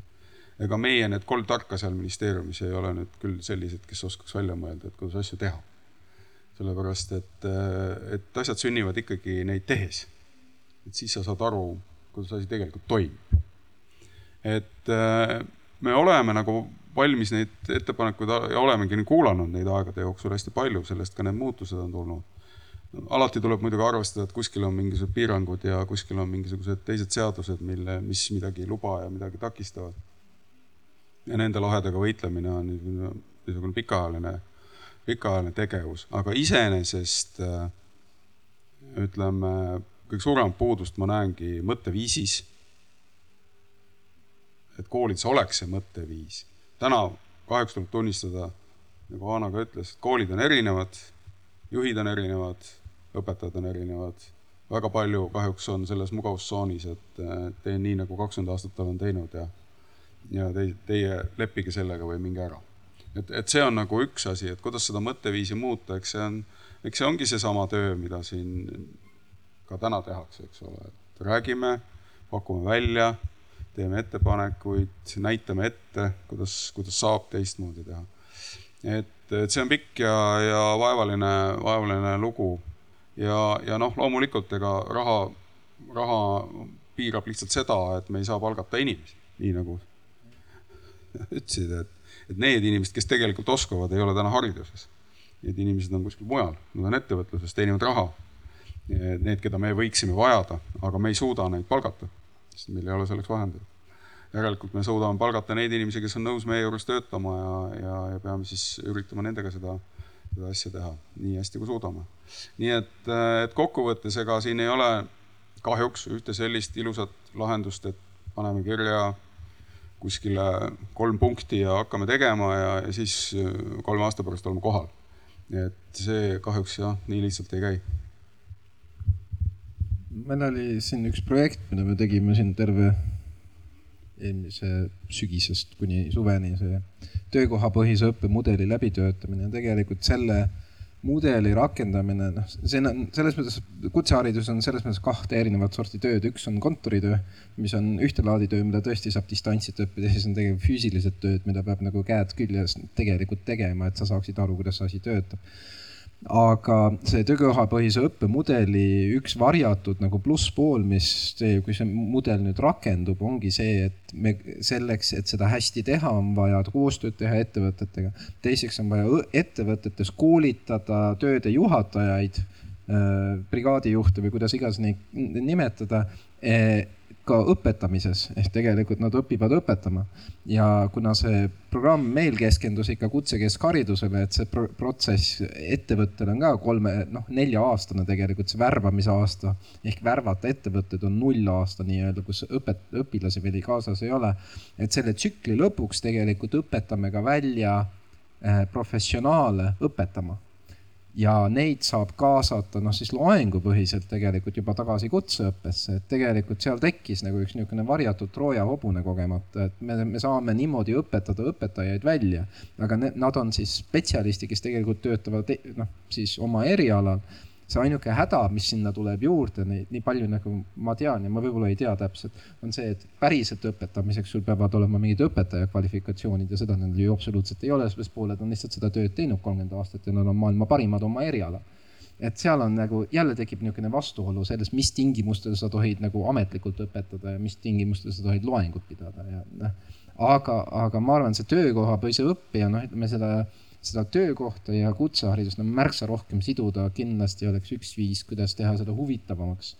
ega meie need kolm tarka seal ministeeriumis ei ole nüüd küll sellised, kes oskaks välja mõelda, et kuidas asju teha. sellepärast, et, et asjad sünnivad ikkagi neid tehes. et siis sa saad aru, kuidas asi tegelikult toimib. et me oleme nagu valmis neid ettepanekuid ja olemegi kuulanud neid aegade jooksul hästi palju, sellest ka need muutused on tulnud. alati tuleb muidugi arvestada, et kuskil on mingisugused piirangud ja kuskil on mingisugused teised seadused, mille, mis midagi ei luba ja midagi takistavad ja nende lahedega võitlemine on niisugune pikaajaline, pikaajaline tegevus, aga iseenesest äh, ütleme, kõige suuremat puudust ma näengi mõtteviisis. et koolides oleks see mõtteviis. täna kahjuks tuleb tunnistada, nagu Anna ka ütles, koolid on erinevad, juhid on erinevad, õpetajad on erinevad. väga palju kahjuks on selles mugavustsoonis, et teen nii, nagu kakskümmend aastat olen teinud ja ja te, teie leppige sellega või minge ära. et, et see on nagu üks asi, et kuidas seda mõtteviisi muuta, eks see on, eks see ongi seesama töö, mida siin ka täna tehakse, eks ole, et räägime, pakume välja, teeme ettepanekuid, näitame ette, kuidas, kuidas saab teistmoodi teha. et, et see on pikk ja, ja vaevaline, vaevaline lugu ja, ja noh, loomulikult ega raha, raha piirab lihtsalt seda, et me ei saa palgata inimesi, nii nagu ütlesid, et, et need inimesed, kes tegelikult oskavad, ei ole täna hariduses. Need inimesed on kuskil mujal, nad on ettevõtluses, teenivad raha. Need, keda me võiksime vajada, aga me ei suuda neid palgata, sest meil ei ole selleks vahendeid. järelikult me suudame palgata neid inimesi, kes on nõus meie juures töötama ja, ja, ja peame siis üritama nendega seda, seda asja teha nii hästi, kui suudame. nii et, et kokkuvõttes, ega siin ei ole kahjuks ühte sellist ilusat lahendust, et paneme kirja kuskile kolm punkti ja hakkame tegema ja, ja siis äh, kolme aasta pärast oleme kohal. et see kahjuks jah, nii lihtsalt ei käi. meil oli siin üks projekt, mida me tegime siin terve eelmise sügisest kuni suveni, see töökohapõhise õppemudeli läbitöötamine ja tegelikult selle mudeli rakendamine, noh, see on selles mõttes, kutseharidus on selles mõttes kahte erinevat sorti tööd, üks on kontoritöö, mis on ühte laadi töö, mida tõesti saab distantsilt õppida, siis on tegelikult füüsilised tööd, mida peab nagu käed küljes tegelikult tegema, et sa saaksid aru, kuidas see asi töötab aga see töökohapõhise õppemudeli üks varjatud nagu plusspool, mis see, kui see mudel nüüd rakendub, ongi see, et me selleks, et seda hästi teha, on vaja koostööd teha ettevõtetega. teiseks on vaja ettevõtetes koolitada tööde juhatajaid, äh, brigaadijuhte või kuidas iganes neid nimetada eh, ka õpetamises ehk tegelikult nad õpivad õpetama. ja kuna see programm meil keskendus ikka kutsekeskharidusele, et see pro protsess ettevõttel on ka kolme, noh nelja-aastane tegelikult see värbamise aasta ehk värvata ettevõtted on null-aasta nii-öelda, kus õpet-, õpilasi veel kaasas ei ole. et selle tsükli lõpuks tegelikult õpetame ka välja eh, professionaale õpetama ja neid saab kaasata noh, siis loengupõhiselt tegelikult juba tagasi kutseõppesse, et tegelikult seal tekkis nagu üks niisugune varjatud Trooja hobune kogemata, et me, me saame niimoodi õpetada õpetajaid välja, aga ne, nad on siis spetsialistid, kes tegelikult töötavad noh, siis oma erialal see ainuke häda, mis sinna tuleb juurde, nii, palju nagu ma tean ja ma võib-olla ei tea täpselt, on see, et päriselt õpetamiseks sul peavad olema mingid õpetaja kvalifikatsioonid ja seda nendel ju absoluutselt ei ole, sest pooled on lihtsalt seda tööd teinud kolmkümmend aastat ja nad on maailma parimad oma erialal. et seal on nagu jälle tekib niisugune vastuolu selles, mis tingimustel sa tohid nagu ametlikult õpetada ja mis tingimustel sa tohid loengut pidada ja noh. aga, aga ma arvan, see töökohapõhise õppija, noh, ütleme seda seda töökohta ja kutseharidust no, märksa rohkem siduda kindlasti oleks üks viis, kuidas teha seda huvitavamaks.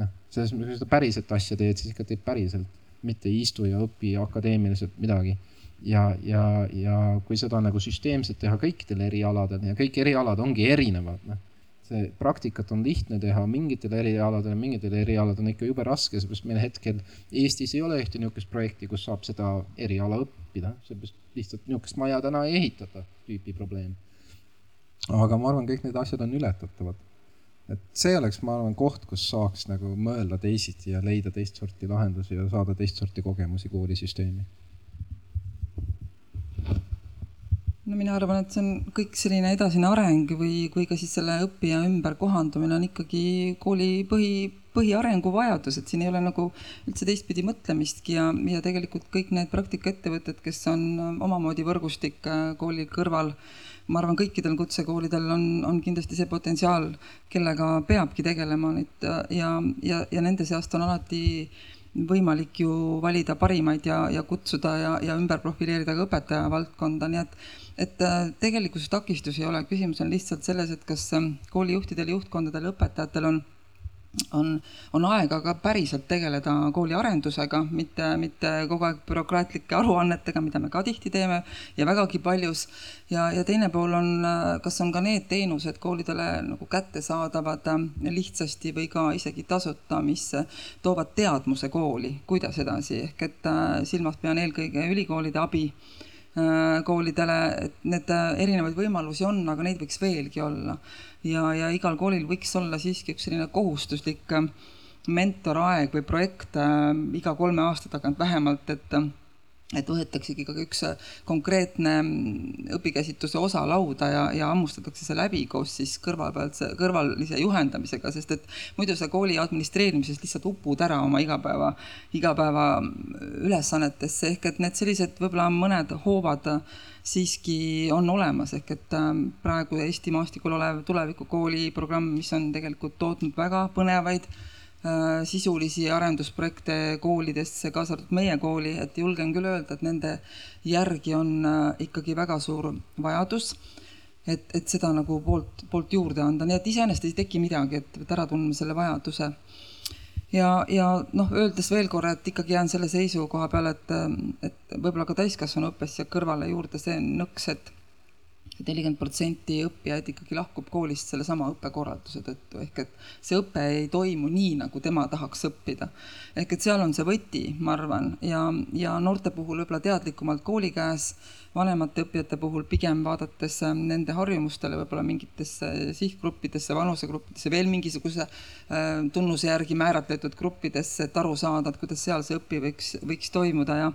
noh, selles mõttes, kui sa päriselt asja teed, siis ikka teed päriselt, mitte ei istu ja õpi akadeemiliselt midagi. ja, ja, ja kui seda nagu süsteemselt teha kõikidel erialadel ja kõik erialad ongi erinevad, noh see praktikat on lihtne teha mingitel erialadel, mingitel erialadel on ikka jube raske, seepärast meil hetkel Eestis ei ole ühte niisugust projekti, kus saab seda eriala õppida, seepärast lihtsalt niisugust maja täna ei ehitata, tüüpi probleem. aga ma arvan, kõik need asjad on ületatavad. et see oleks, ma arvan, koht, kus saaks nagu mõelda teisiti ja leida teist sorti lahendusi ja saada teist sorti kogemusi koolisüsteemi no mina arvan, et see on kõik selline edasine areng või, või ka siis selle õppija ümberkohandumine on ikkagi kooli põhi, põhiarengu vajadus, et siin ei ole nagu üldse teistpidi mõtlemistki ja, ja tegelikult kõik need praktikaettevõtted, kes on omamoodi võrgustik äh, kooli kõrval, ma arvan, kõikidel kutsekoolidel on, on kindlasti see potentsiaal, kellega peabki tegelema nüüd ja, ja, ja nende seast on alati võimalik ju valida parimaid ja, ja kutsuda ja, ja ümber profileerida ka õpetaja valdkonda, nii et et äh, tegelikkuses takistusi ei ole, küsimus on lihtsalt selles, et kas ähm, koolijuhtidel, juhtkondadel, õpetajatel on on, on aega ka päriselt tegeleda kooli arendusega, mitte, mitte kogu aeg bürokraatlike aruannetega, mida me ka tihti teeme ja vägagi paljus. ja, ja teine pool on, äh, kas on ka need teenused koolidele nagu kättesaadavad äh, lihtsasti või ka isegi tasuta, mis toovad teadmuse kooli, kuidas edasi, ehk et silmas pean eelkõige ülikoolide abi Äh, koolidele, et need äh, erinevaid võimalusi on, aga neid võiks veelgi olla. ja, ja igal koolil võiks olla siiski üks selline kohustuslik äh, mentoraeg või projekt iga kolme aasta tagant vähemalt, et et võetaksegi ka üks konkreetne õpikäsitluse osa lauda ja, ja hammustatakse see läbi koos siis kõrvalpealse, kõrvalise juhendamisega, sest et muidu sa kooli administreerimises lihtsalt upud ära oma igapäeva, igapäeva ülesannetesse, ehk et need sellised võib-olla mõned hoovad siiski on olemas, ehk et ähm, praegu Eesti maastikul olev tulevikukooli programm, mis on tegelikult tootnud väga põnevaid Äh, sisulisi arendusprojekte koolidesse, kaasa arvatud meie kooli, et julgen küll öelda, et nende järgi on äh, ikkagi väga suur vajadus. et, et seda nagu poolt, poolt juurde anda, nii et iseenesest ei teki midagi, et ära tundma selle vajaduse. ja, ja noh, öeldes veel korra, et ikkagi jään selle seisukoha peale, et, et võib-olla ka täiskasvanuõppes siia kõrvale juurde see nõks, et nelikümmend protsenti õppijaid ikkagi lahkub koolist sellesama õppekorralduse tõttu, ehk et see õpe ei toimu nii, nagu tema tahaks õppida. ehk et seal on see võti, ma arvan, ja, ja noorte puhul võib-olla teadlikumalt kooli käes, vanemate õppijate puhul pigem vaadates nende harjumustele, võib-olla mingitesse sihtgruppidesse, vanusegruppidesse, veel mingisuguse äh, tunnuse järgi määratletud gruppidesse, et aru saada, et kuidas seal see õpi võiks, võiks toimuda. Ja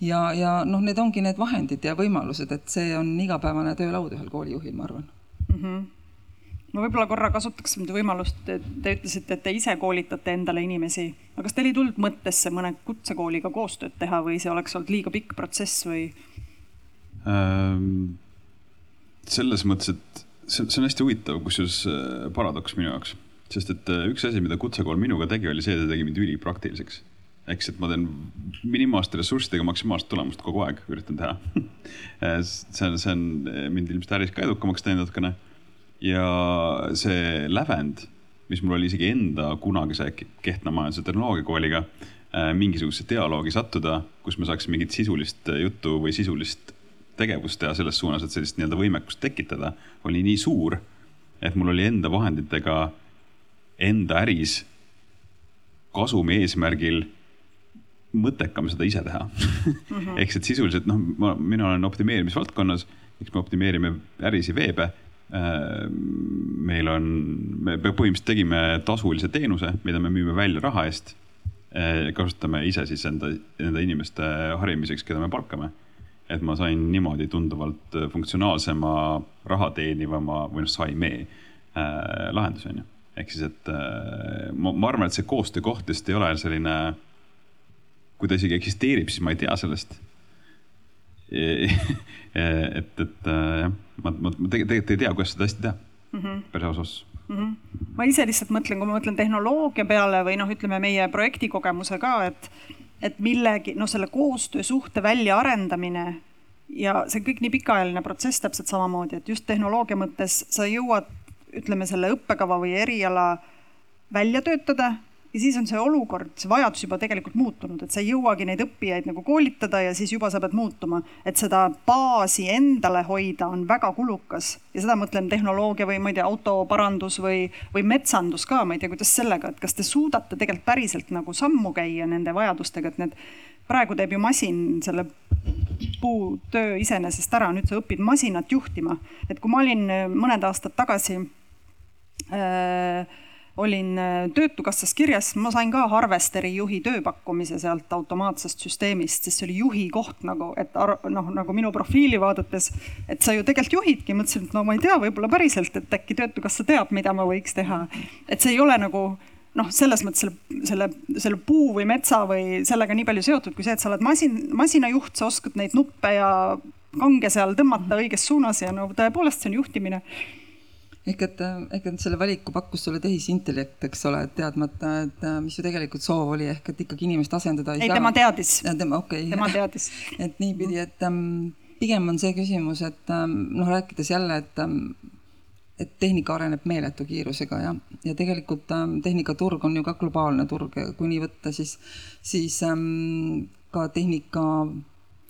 ja, ja noh, need ongi need vahendid ja võimalused, et see on igapäevane töölaud ühel koolijuhil, ma arvan mm. -hmm ma võib-olla korra kasutaks nüüd võimalust, et te ütlesite, et te ise koolitate endale inimesi, aga kas teil ei tulnud mõttesse mõne kutsekooliga koostööd teha või see oleks olnud liiga pikk protsess või ähm,? selles mõttes, et see, see on hästi huvitav, kusjuures äh, paradoks minu jaoks, sest et äh, üks asi, mida kutsekool minuga tegi, oli see, et ta tegi mind ülipraktiliseks siis, et ma teen minimaalsete ressurssidega maksimaalset tulemust kogu aeg, üritan teha see on, see on mind ilmselt äris ka edukamaks teinud natukene. ja see lävend, mis mul oli isegi enda kunagise Kehtna majanduse tehnoloogiakooliga äh, mingisugusesse dialoogi sattuda, kus me saaksime mingit sisulist juttu või sisulist tegevust teha selles suunas, et sellist nii-öelda võimekust tekitada, oli nii suur, et mul oli enda vahenditega enda äris kasumi eesmärgil mõttekam seda ise teha mm -hmm. ehk et sisuliselt noh, ma, mina olen optimeerimisvaldkonnas, eks me optimeerime ärisi veebe. Äh, meil on, me põhimõtteliselt tegime tasulise teenuse, mida me müüme välja raha eest. Äh, kasutame ise siis enda, enda inimeste harimiseks, keda me palkame. et ma sain niimoodi tunduvalt funktsionaalsema, raha teenivama või noh, saime äh, lahenduse on ju. ehk siis, et äh, ma, ma arvan, et see koostöökoht lihtsalt ei ole selline kui ta isegi eksisteerib, siis ma ei tea sellest et, et jah, ma, ma tegelikult ei tea, kuidas seda hästi teha mm -hmm. päris ausas mm. -hmm. ma ise lihtsalt mõtlen, kui ma mõtlen tehnoloogia peale või noh, ütleme meie projektikogemuse ka, et, et millegi, noh, selle koostöösuhte väljaarendamine ja see kõik nii pikaajaline protsess täpselt samamoodi, et just tehnoloogia mõttes sa jõuad, ütleme selle õppekava või eriala välja töötada ja siis on see olukord, see vajadus juba tegelikult muutunud, et sa ei jõuagi neid õppijaid nagu koolitada ja siis juba sa pead muutuma. et seda baasi endale hoida on väga kulukas ja seda mõtlen tehnoloogia või ma ei tea, autoparandus või, või metsandus ka, ma ei tea, kuidas sellega, et kas te suudate tegelikult päriselt nagu sammu käia nende vajadustega, et need praegu teeb ju masin selle puutöö iseenesest ära, nüüd sa õpid masinat juhtima. et kui ma olin mõned aastad tagasi äh, olin äh, Töötukassas kirjas, ma sain ka Harvesteri juhi tööpakkumise sealt automaatsest süsteemist, sest see oli juhi koht nagu, et noh, nagu minu profiili vaadates, et sa ju tegelikult juhidki, mõtlesin, et no ma ei tea, võib-olla päriselt, et äkki Töötukassa teab, mida ma võiks teha. et see ei ole nagu noh, selles mõttes selle, selle, selle puu või metsa või sellega nii palju seotud, kui see, et sa oled masin, masinajuht, sa oskad neid nuppe ja kange seal tõmmata õiges suunas ja no tõepoolest, see on juhtimine ehk et, ehk et selle valiku pakkus sulle tehisintellekt, eks ole, teadmata, et mis ju tegelikult soov oli, ehk et ikkagi inimest asendada ei, ei saa. tema teadis. tema, okei okay.. tema teadis et niipidi, et um, pigem on see küsimus, et um, noh, rääkides jälle, et um, et tehnika areneb meeletu kiirusega ja, ja tegelikult ähm, tehnikaturg on ju ka globaalne turg, kui nii võtta, siis, siis ähm, ka tehnika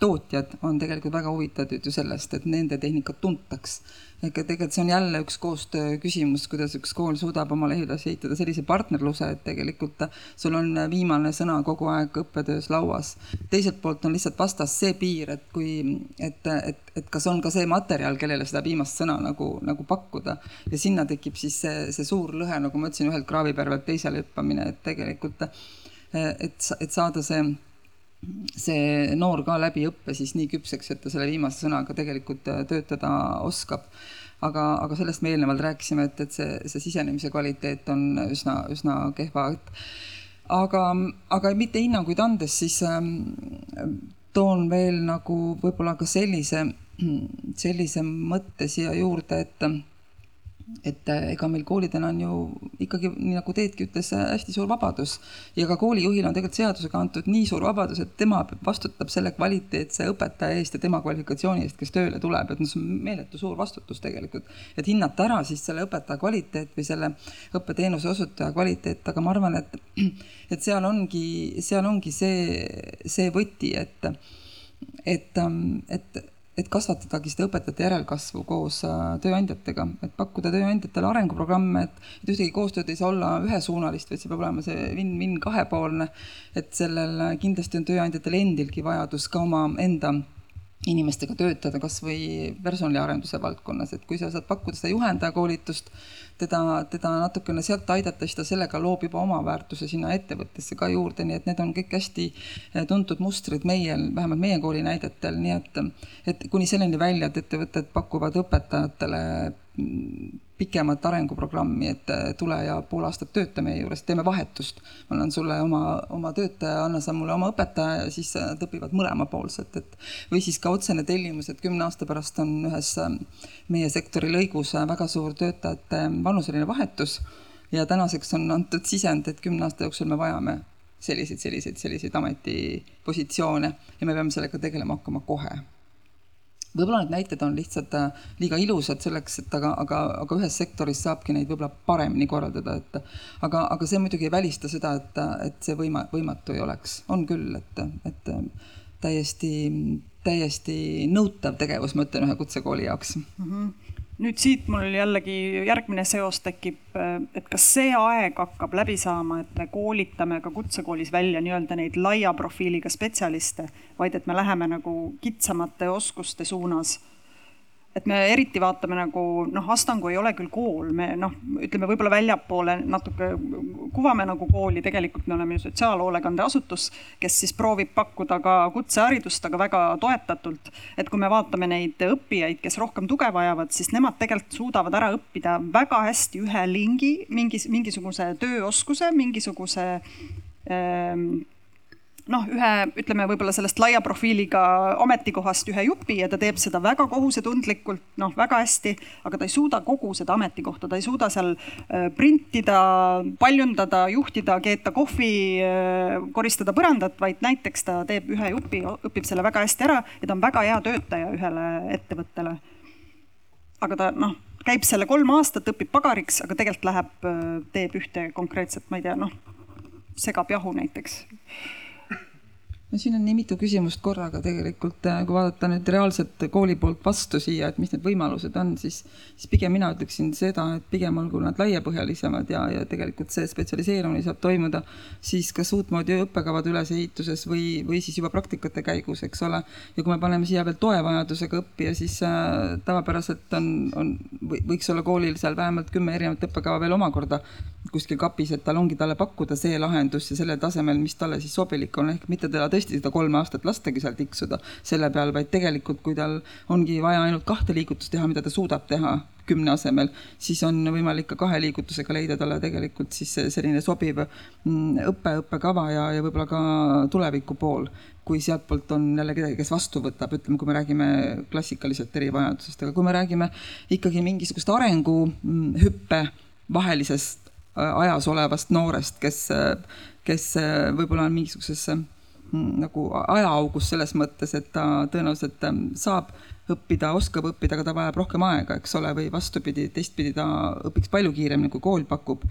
tootjad on tegelikult väga huvitatud ju sellest, et nende tehnikat tuntaks et tegelikult see on jälle üks koostöö küsimus, kuidas üks kool suudab omale edasi ehitada sellise partnerluse, et tegelikult sul on viimane sõna kogu aeg õppetöös lauas. teiselt poolt on lihtsalt vastas see piir, et kui, et, et, et kas on ka see materjal, kellele seda viimast sõna nagu, nagu pakkuda ja sinna tekib siis see, see suur lõhe, nagu ma ütlesin, ühelt kraavipärvelt teisele hüppamine, et tegelikult, et, et saada see see noor ka läbi õppe siis nii küpseks, et ta selle viimase sõnaga tegelikult äh, töötada oskab. aga, aga sellest me eelnevalt rääkisime, et, et see, see sisenemise kvaliteet on üsna, üsna kehva, aga, aga mitte hinnanguid andes, siis ähm, toon veel nagu võib-olla ka sellise, sellise mõtte siia juurde, et et äh, ega meil koolidena on ju ikkagi, nii nagu Teetki ütles, äh, hästi suur vabadus. Ja ka koolijuhil on tegelikult seadusega antud nii suur vabadus, et tema vastutab selle kvaliteetse õpetaja eest ja tema kvalifikatsiooni eest, kes tööle tuleb, et noh, see on meeletu suur vastutus tegelikult. et hinnata ära siis selle õpetaja kvaliteet või selle õppeteenuse osutaja kvaliteet, aga ma arvan, et, et seal ongi, seal ongi see, see võti, et, et, et et kasvatadagi seda õpetajate järelkasvu koos äh, tööandjatega, et pakkuda tööandjatele arenguprogramme, et, et ühtegi koostööd ei saa olla ühesuunalist, vaid see peab olema see win-win kahepoolne. et sellel kindlasti on tööandjatel endilgi vajadus ka oma enda inimestega töötada, kasvõi personaliarenduse valdkonnas, et kui sa saad pakkuda seda juhendajakoolitust, teda, teda natukene sealt aidata, siis ta sellega loob juba oma väärtuse sinna ettevõttesse ka juurde, nii et need on kõik hästi eh, tuntud mustrid meie, vähemalt meie kooli näidetel, nii et, et kuni selleni välja, et ettevõtted pakuvad õpetajatele pikemat arenguprogrammi, et äh, tule ja pool aastat tööta meie juures, teeme vahetust. ma annan sulle oma, oma töötaja, anna sa mulle oma õpetaja ja siis nad õpivad mõlemapoolselt, et või siis ka otsene tellimus, et kümne aasta pärast on ühes äh, meie sektori lõigus äh, väga suur töötajate vanuseline vahetus ja tänaseks on antud sisend, et kümne aasta jooksul me vajame selliseid, selliseid, selliseid ametipositsioone ja me peame sellega tegelema hakkama kohe võib-olla need näited on lihtsalt äh, liiga ilusad selleks, et aga, aga, aga ühes sektoris saabki neid võib-olla paremini korraldada, et aga, aga see muidugi ei välista seda, et, et see võima-, võimatu ei oleks. on küll, et, et täiesti, täiesti nõutav tegevus, ma ütlen ühe kutsekooli jaoks mm. -hmm nüüd siit mul jällegi järgmine seos tekib, et kas see aeg hakkab läbi saama, et me koolitame ka kutsekoolis välja nii-öelda neid laia profiiliga spetsialiste, vaid et me läheme nagu kitsamate oskuste suunas et me eriti vaatame nagu noh, Astangu ei ole küll kool, me noh, ütleme võib-olla väljapoole natuke kuvame nagu kooli, tegelikult me oleme ju sotsiaalhoolekandeasutus, kes siis proovib pakkuda ka kutseharidust, aga väga toetatult. et kui me vaatame neid õppijaid, kes rohkem tuge vajavad, siis nemad tegelikult suudavad ära õppida väga hästi ühe lingi, mingis, mingisuguse tööoskuse, mingisuguse ähm, noh, ühe ütleme võib-olla sellest laia profiiliga ametikohast ühe jupi ja ta teeb seda väga kohusetundlikult, noh, väga hästi, aga ta ei suuda kogu seda ametikohta, ta ei suuda seal äh, printida, paljundada, juhtida, keeta kohvi, äh, koristada põrandat, vaid näiteks ta teeb ühe jupi, õpib selle väga hästi ära ja ta on väga hea töötaja ühele ettevõttele. aga ta noh, käib selle kolm aastat, õpib pagariks, aga tegelikult läheb, äh, teeb ühte konkreetset, ma ei tea, noh segab jahu näiteks no siin on nii mitu küsimust korraga tegelikult, äh, kui vaadata nüüd reaalselt kooli poolt vastu siia, et mis need võimalused on, siis, siis pigem mina ütleksin seda, et pigem olgu nad laiapõhjalisemad ja, ja tegelikult see spetsialiseerumine saab toimuda siis kas uutmoodi õppekavade ülesehituses või, või siis juba praktikate käigus, eks ole. ja kui me paneme siia veel toevajadusega õppija, siis äh, tavapäraselt on, on, võiks olla koolil seal vähemalt kümme erinevat õppekava veel omakorda kuskil kapis, et tal ongi talle pakkuda see lahendus ja sellel tasemel, mis talle siis sobilik on, ehk mitte teda tõesti seda kolme aastat lastagi seal tiksuda selle peal, vaid tegelikult, kui tal ongi vaja ainult kahte liigutust teha, mida ta suudab teha kümne asemel, siis on võimalik ka kahe liigutusega leida talle tegelikult siis selline sobiv mm, õppe, õppekava ja, ja võib-olla ka tuleviku pool kui sealtpoolt on jälle kedagi, kes vastu võtab, ütleme, kui me räägime klassikaliselt erivajadusest, aga kui me räägime ikkagi mingisugust arenguhüppe vahelisest äh, ajas olevast noorest, kes, kes äh, võib-olla on mingisuguses Mm, nagu ajaaugus selles mõttes, et ta tõenäoliselt ähm, saab õppida, oskab õppida, aga ta vajab rohkem aega, eks ole, või vastupidi, teistpidi ta õpiks palju kiiremini, kui kool pakub.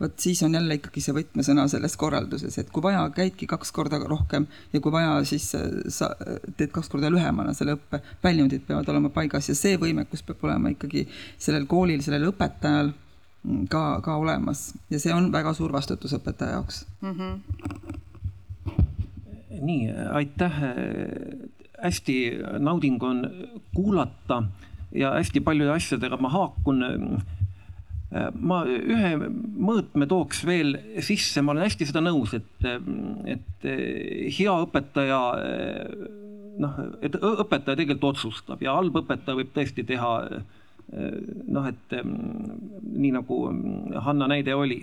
vot siis on jälle ikkagi see võtmesõna selles korralduses, et kui vaja, käidki kaks korda rohkem ja kui vaja, siis äh, sa teed kaks korda lühemana selle õppe. väljundid peavad olema paigas ja see võimekus peab olema ikkagi sellel koolil, sellel õpetajal mm, ka, ka olemas ja see on väga suur vastutus õpetaja jaoks mm. -hmm nii, aitäh. hästi nauding on kuulata ja hästi paljude asjadega ma haakun. ma ühe mõõtme tooks veel sisse, ma olen hästi seda nõus, et, et hea õpetaja noh, et õpetaja tegelikult otsustab ja halb õpetaja võib tõesti teha noh, et nii nagu Hanna näide oli.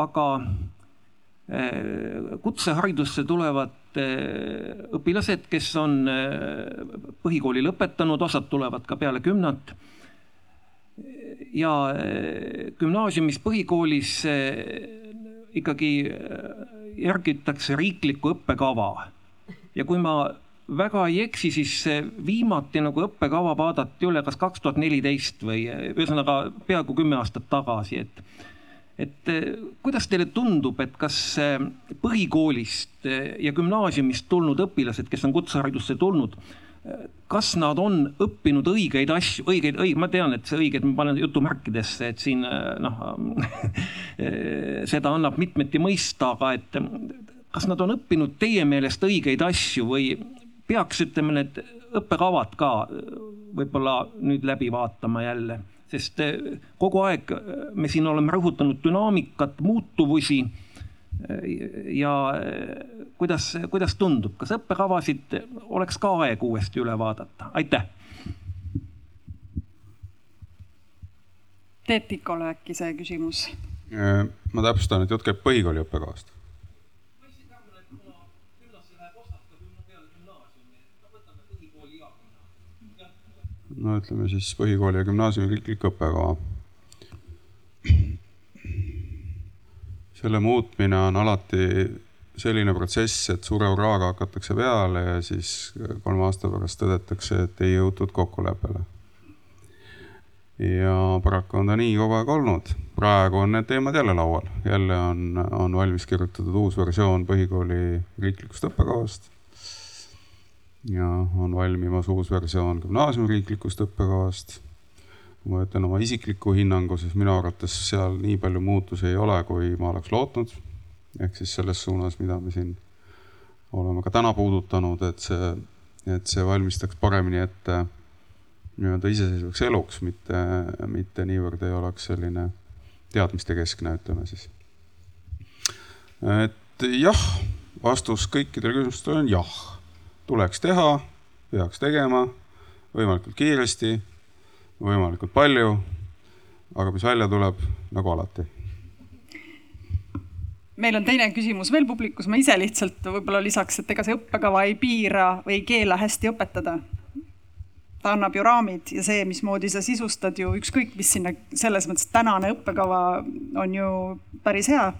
aga kutseharidusse tulevad äh, õpilased, kes on äh, põhikooli lõpetanud, osad tulevad ka peale kümnat. ja gümnaasiumis, põhikoolis ikkagi järgitakse riiklikku õppekava. ja kui ma väga ei eksi, siis viimati nagu õppekava vaadati üle kas kaks tuhat neliteist või ühesõnaga peaaegu kümme aastat tagasi, et et eh, kuidas teile tundub, et kas eh, põhikoolist eh, ja gümnaasiumist tulnud õpilased, kes on kutseharidusse tulnud, kas nad on õppinud õigeid asju, õigeid, õig-, ma tean, et see õigeid ma panen jutumärkidesse, et siin noh seda annab mitmeti mõista, aga et kas nad on õppinud teie meelest õigeid asju või peaks, ütleme, need õppekavad ka võib-olla nüüd läbi vaatama jälle sest eh, kogu aeg eh, me siin oleme rõhutanud dünaamikat, muutuvusi. Eh, ja kuidas, kuidas tundub, kas õppekavasid oleks ka aeg uuesti üle vaadata, aitäh. Teet Tikole äkki see küsimus? ma täpsustan, et jutt käib põhikooli õppekavast no ütleme siis põhikooli ja gümnaasiumi riiklik õppekava. selle muutmine on alati selline protsess, et suure hurraaga hakatakse peale ja siis kolme aasta pärast tõdetakse, et ei jõutud kokkuleppele. ja paraku on ta nii kogu aeg olnud. praegu on need teemad jälle laual, jälle on, on valmis kirjutatud uus versioon põhikooli riiklikust õppekavast ja on valmimas uus versioon gümnaasiumi riiklikust õppekavast. kui ma ütlen oma isikliku hinnangu, siis minu arvates seal nii palju muutusi ei ole, kui ma oleks lootnud. ehk siis selles suunas, mida me siin oleme ka täna puudutanud, et see, et see valmistaks paremini ette nii-öelda iseseisvaks eluks, mitte, mitte niivõrd ei oleks selline teadmistekeskne, ütleme siis. et jah, vastus kõikidele küsimustele on jah tuleks teha, peaks tegema võimalikult kiiresti, võimalikult palju. aga mis välja tuleb, nagu alati meil on teine küsimus veel publikus, ma ise lihtsalt võib-olla lisaks, et ega see õppekava ei piira või ei keela hästi õpetada. ta annab ju raamid ja see, mismoodi sa sisustad ju ükskõik, mis sinna, selles mõttes tänane õppekava on ju päris hea,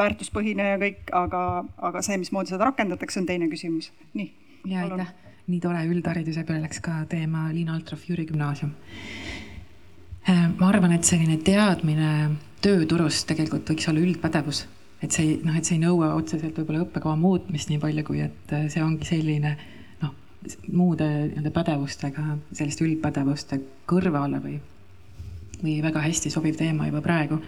väärtuspõhine ja kõik, aga, aga see, mismoodi seda rakendatakse, on teine küsimus. nii ja aitäh, nii tore, üldhariduse peale läks ka teema Liina Altrov, Jüri Gümnaasium. Äh, ma arvan, et selline teadmine tööturust tegelikult võiks olla üldpädevus et see ei, noh, et see ei nõua otseselt võib-olla õppekava muutmist nii palju, kui et äh, see ongi selline noh, muude nii-öelda pädevustega, selliste üldpädevuste kõrvale või, või väga hästi sobiv teema juba praegu.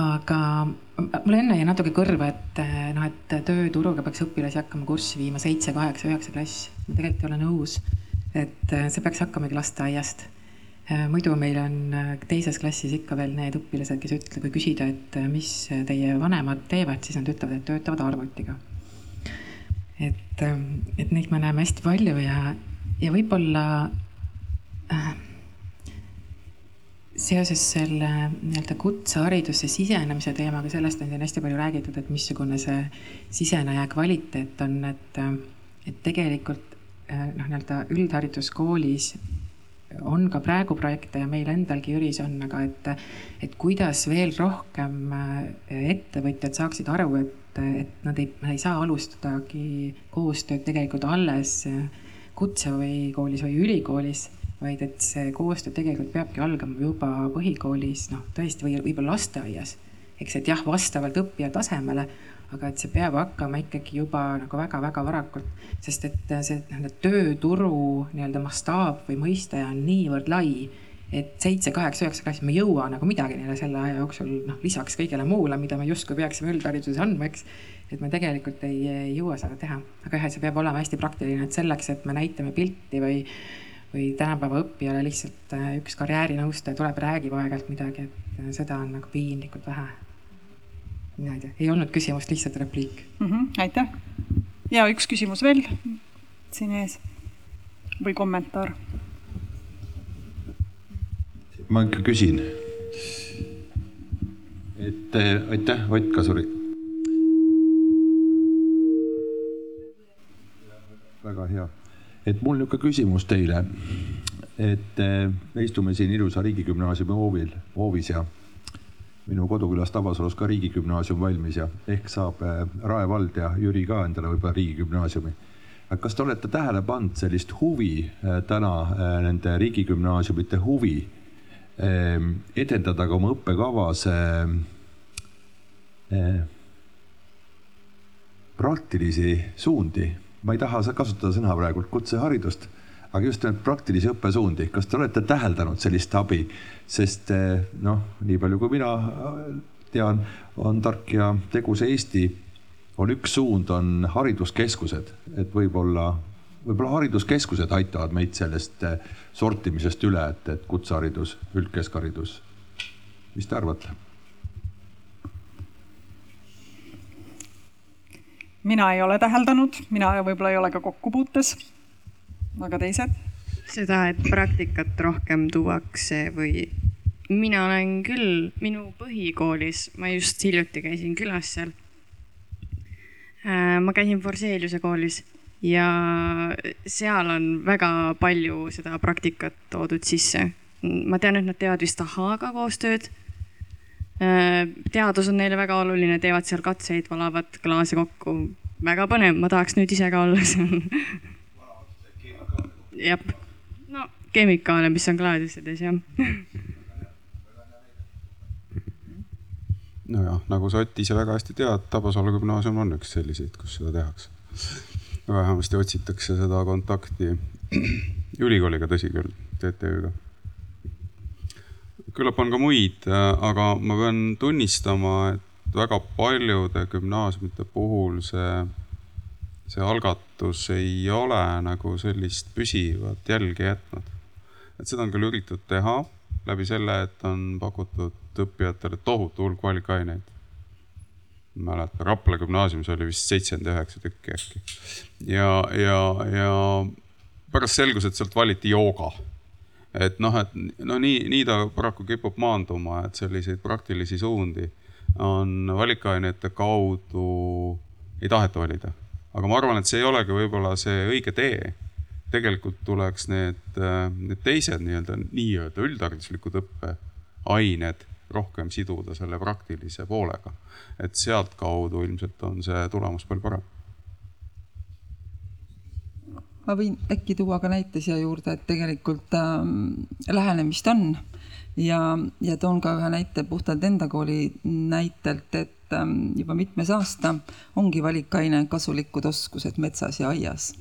Aga mulle enne jäi natuke kõrva, et äh, noh, et tööturuga peaks õpilasi hakkama kurssi viima seitse, kaheksa, üheksa klass. ma tegelikult ei ole nõus, et äh, see peaks hakkamagi lasteaiast Äh, muidu meil on äh, teises klassis ikka veel need õpilased, kes ütle-, kui küsida, et äh, mis teie vanemad teevad, siis nad ütlevad, et töötavad arvutiga. et, et neid me näeme hästi palju ja, ja võib-olla äh, seoses selle nii-öelda kutseharidusse sisenemise teemaga, sellest on siin hästi palju räägitud, et missugune see siseneja kvaliteet on, et, et tegelikult noh, nii-öelda üldhariduskoolis on ka praegu projekte ja meil endalgi Jüris on, aga et, et kuidas veel rohkem äh, ettevõtjad saaksid aru, et, et nad ei, ei saa alustadagi koostööd tegelikult alles kutse või koolis või ülikoolis, vaid et see koostöö tegelikult peabki algama juba põhikoolis, noh tõesti, või võib-olla lasteaias. eks, et jah, vastavalt õppija tasemele aga et see peab hakkama ikkagi juba nagu väga-väga varakult, sest et see nii-öelda tööturu nii-öelda mastaap või mõiste on niivõrd lai, et seitse, kaheksa, üheksa klassi me ei jõua nagu midagi neile selle aja jooksul, noh, lisaks kõigele muule, mida me justkui peaksime üldhariduses andma, eks. et me tegelikult ei, ei jõua seda teha, aga jah, et see peab olema hästi praktiline, et selleks, et me näitame pilti või või tänapäeva õppijale lihtsalt äh, üks karjäärinõustaja tuleb, räägib aeg-ajalt midagi, et seda on nagu piinlikult vähe mina ei tea, ei olnud küsimust, lihtsalt repliik mm. -hmm, aitäh. ja üks küsimus veel siin ees või kommentaar? ma ikka küsin. et äh, aitäh, Ott Kasuri. väga hea, et mul niisugune küsimus teile. et äh, me istume siin ilusa riigigümnaasiumi hoovil, hoovis ja minu kodukülas Tabasalus ka riigigümnaasium valmis ja ehk saab äh, Rae vald ja Jüri ka endale võib-olla riigigümnaasiumi. kas te olete tähele pannud sellist huvi äh, täna nende riigigümnaasiumite huvi edendada ka oma õppekavas praktilisi suundi, ma ei taha kasutada sõna praegu kutseharidust aga just nimelt praktilisi õppesuundi, kas te olete täheldanud sellist abi, sest eh, noh, nii palju kui mina eh, tean, on tark ja tegus Eesti, on üks suund, on hariduskeskused, et võib-olla, võib-olla hariduskeskused aitavad meid sellest eh, sortimisest üle, et, et kutseharidus, üldkeskharidus. mis te arvate? Mina ei ole täheldanud, mina võib-olla ei ole ka kokkupuutes aga teised? seda, et praktikat rohkem tuuakse või mina olen küll minu põhikoolis, ma just hiljuti käisin külas seal. Äh, ma käisin Forseliuse koolis ja seal on väga palju seda praktikat toodud sisse. ma tean, et nad teevad vist ahaaga koostööd. Äh, teadus on neile väga oluline, teevad seal katseid, valavad klaase kokku. väga põnev, ma tahaks nüüd ise ka olla seal jah, no kemikaale, mis on klaadisedes jah nojah, nagu sa Ott ise väga hästi tead, Tabasalu gümnaasium on üks selliseid, kus seda tehakse. vähemasti otsitakse seda kontakti ülikooliga, tõsi küll, TTÜ-ga. Küllap on ka muid, aga ma pean tunnistama, et väga paljude gümnaasiumite puhul see see algatus ei ole nagu sellist püsivat jälge jätnud. et seda on küll üritatud teha läbi selle, et on pakutud õppijatele tohutu hulk valikaineid. mäletan, Rapla gümnaasiumis oli vist seitsekümmend üheksa tükki äkki. ja, ja, ja pärast selgus, et sealt valiti jooga. Et noh, et no nii, nii ta paraku kipub maanduma, et selliseid praktilisi suundi on valikainete kaudu ei taheta valida aga ma arvan, et see ei olegi võib-olla see õige tee. tegelikult tuleks need, need teised nii-öelda, nii-öelda üldhariduslikud õppeained rohkem siduda selle praktilise poolega. et sealtkaudu ilmselt on see tulemus palju parem. Ma võin äkki tuua ka näite siia juurde, et tegelikult äh, lähenemist on ja, ja toon ka ühe näite puhtalt enda kooli näitelt, et ähm, juba mitmes aasta ongi valikaine kasulikud oskused metsas ja aias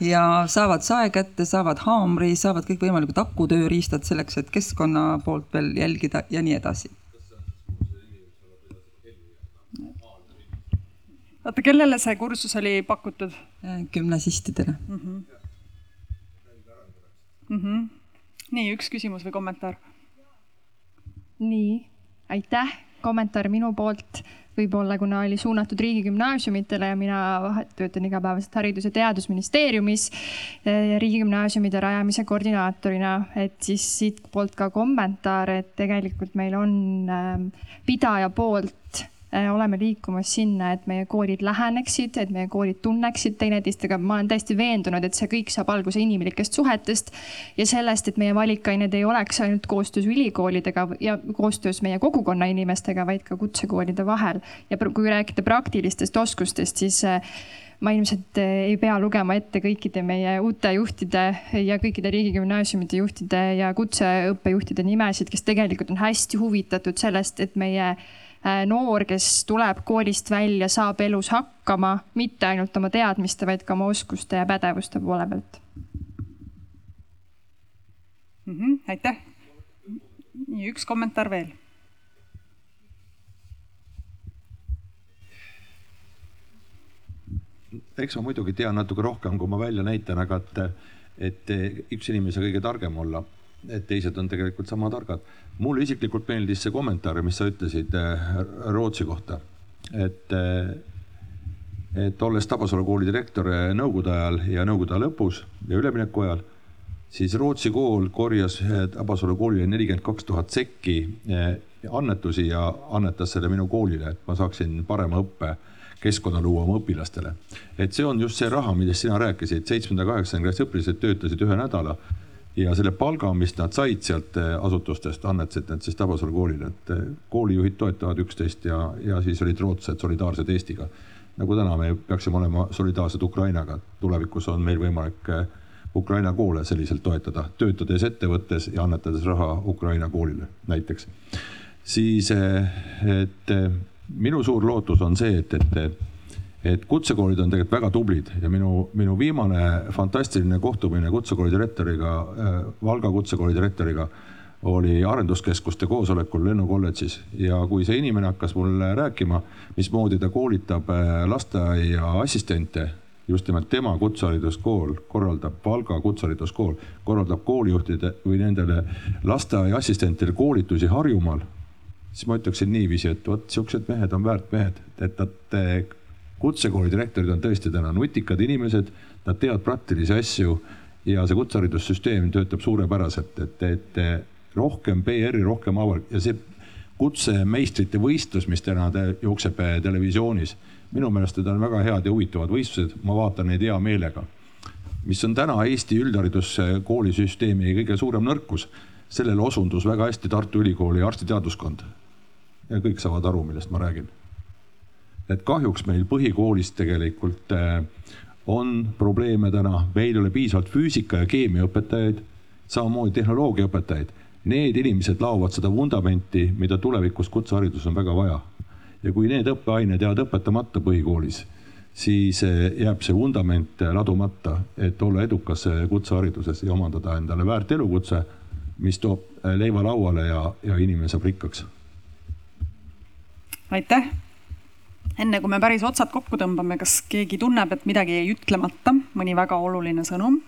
ja saavad sae kätte, saavad haamri, saavad kõikvõimalikud akutööriistad selleks, et keskkonna poolt veel jälgida ja nii edasi. Oota, kellele see kursus oli pakutud? gümnasistidele mm. -hmm. Mm -hmm. nii, üks küsimus või kommentaar? nii, aitäh, kommentaar minu poolt võib-olla kuna oli suunatud riigigümnaasiumitele ja mina töötan igapäevaselt Haridus- ja Teadusministeeriumis eh, riigigümnaasiumide rajamise koordinaatorina, et siis siitpoolt ka kommentaar, et tegelikult meil on eh, pidaja poolt Äh, oleme liikumas sinna, et meie koolid läheneksid, et meie koolid tunneksid teineteist, aga ma olen täiesti veendunud, et see kõik saab alguse inimlikest suhetest ja sellest, et meie valikained ei oleks ainult koostöös ülikoolidega ja koostöös meie kogukonna inimestega, vaid ka kutsekoolide vahel. ja kui rääkida praktilistest oskustest, siis äh, ma ilmselt äh, ei pea lugema ette kõikide meie uute juhtide ja kõikide riigigümnaasiumide juhtide ja kutseõppejuhtide nimesid, kes tegelikult on hästi huvitatud sellest, et meie Äh, noor, kes tuleb koolist välja, saab elus hakkama, mitte ainult oma teadmiste, vaid ka oma oskuste ja pädevuste poole pealt mm. -hmm, aitäh. nii, üks kommentaar veel. eks ma muidugi tean natuke rohkem, kui ma välja näitan, aga et, et üks inimene ei saa kõige targem olla et teised on tegelikult sama targad. mulle isiklikult meeldis see kommentaar, mis sa ütlesid äh, Rootsi kohta, et, äh, et olles Tabasalu kooli direktor äh, nõukogude ajal ja nõukogude aja lõpus ja ülemineku ajal, siis Rootsi kool korjas Tabasalu koolile nelikümmend kaks tuhat sekki annetusi ja annetas selle minu koolile, et ma saaksin parema õppe keskkonna luua oma õpilastele. et see on just see raha, millest sina rääkisid, seitsmenda, kaheksanda klassi õpilased töötasid ühe nädala ja selle palga, mis nad said sealt eh, asutustest, annetasid nad siis Tabasalu koolile, et eh, koolijuhid toetavad üksteist ja, ja siis olid rootslased solidaarsed Eestiga. nagu täna me peaksime olema solidaarsed Ukrainaga, tulevikus on meil võimalik eh, Ukraina koole selliselt toetada, töötades ettevõttes ja annetades raha Ukraina koolile näiteks. siis, et minu suur lootus on see, et, et et kutsekoolid on tegelikult väga tublid ja minu, minu viimane fantastiline kohtumine kutsekooli direktoriga, äh, Valga kutsekooli direktoriga oli arenduskeskuste koosolekul Lennu kolledžis ja kui see inimene hakkas mulle rääkima, mismoodi ta koolitab äh, lasteaia assistente, just nimelt tema kutsehariduskool korraldab, Valga kutsehariduskool korraldab koolijuhtide või nendele lasteaia assistentidele koolitusi Harjumaal, siis ma ütleksin niiviisi, et vot siuksed mehed on väärt mehed, et nad kutsekooli direktorid on tõesti täna nutikad inimesed, nad teevad praktilisi asju ja see kutseharidussüsteem töötab suurepäraselt, et, et rohkem PR-i, rohkem avalik ja see kutsemeistrite võistlus, mis täna te, jookseb televisioonis, minu meelest need on väga head ja huvitavad võistlused, ma vaatan neid hea meelega. mis on täna Eesti üldhariduskoolisüsteemi kõige suurem nõrkus, sellele osundus väga hästi Tartu Ülikooli arstiteaduskond. ja kõik saavad aru, millest ma räägin et kahjuks meil põhikoolis tegelikult äh, on probleeme täna, meil ei ole piisavalt füüsika ja keemiaõpetajaid, samamoodi tehnoloogiaõpetajaid. Need inimesed laovad seda vundamenti, mida tulevikus kutsehariduses on väga vaja. ja kui need õppeained jäävad õpetamata põhikoolis, siis äh, jääb see vundament ladumata, et olla edukas äh, kutsehariduses ja omandada endale väärt elukutse, mis toob leiva lauale ja, ja inimene saab rikkaks. aitäh enne kui me päris otsad kokku tõmbame, kas keegi tunneb, et midagi jäi ütlemata, mõni väga oluline sõnum?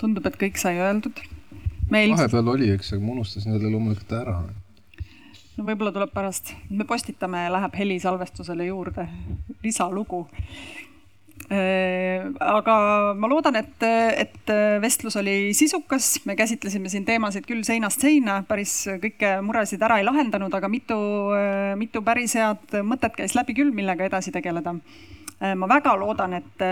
tundub, et kõik sai öeldud. Meil... vahepeal oli üks, aga ma unustasin selle loomulikult ära. no võib-olla tuleb pärast, me postitame, läheb helisalvestusele juurde lisalugu aga ma loodan, et, et vestlus oli sisukas, me käsitlesime siin teemasid küll seinast seina, päris kõiki muresid ära ei lahendanud, aga mitu, mitu päris head mõtet käis läbi küll, millega edasi tegeleda. Äh, ma väga loodan, et,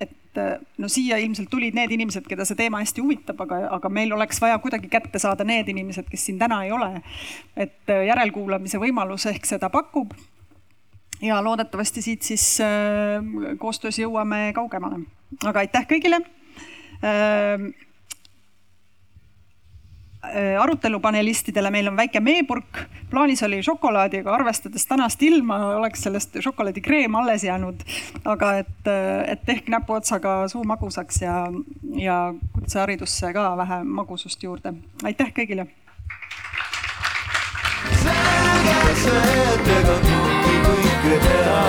et no siia ilmselt tulid need inimesed, keda see teema hästi huvitab, aga, aga meil oleks vaja kuidagi kätte saada need inimesed, kes siin täna ei ole. et järelkuulamise võimalus ehk seda pakub ja loodetavasti siit siis äh, koostöös jõuame kaugemale. aga aitäh kõigile. Ähm, äh, arutelu panelistidele meil on väike meepurk, plaanis oli šokolaadiga, arvestades tänast ilma, oleks sellest šokolaadikreem alles jäänud. aga et, äh, et ehk näpuotsaga suu magusaks ja, ja kutseharidusse ka vähe magusust juurde. aitäh kõigile. selge see, et ega kõike teha.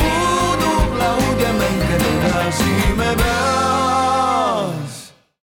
puudub laud ja mängida edasi me peame.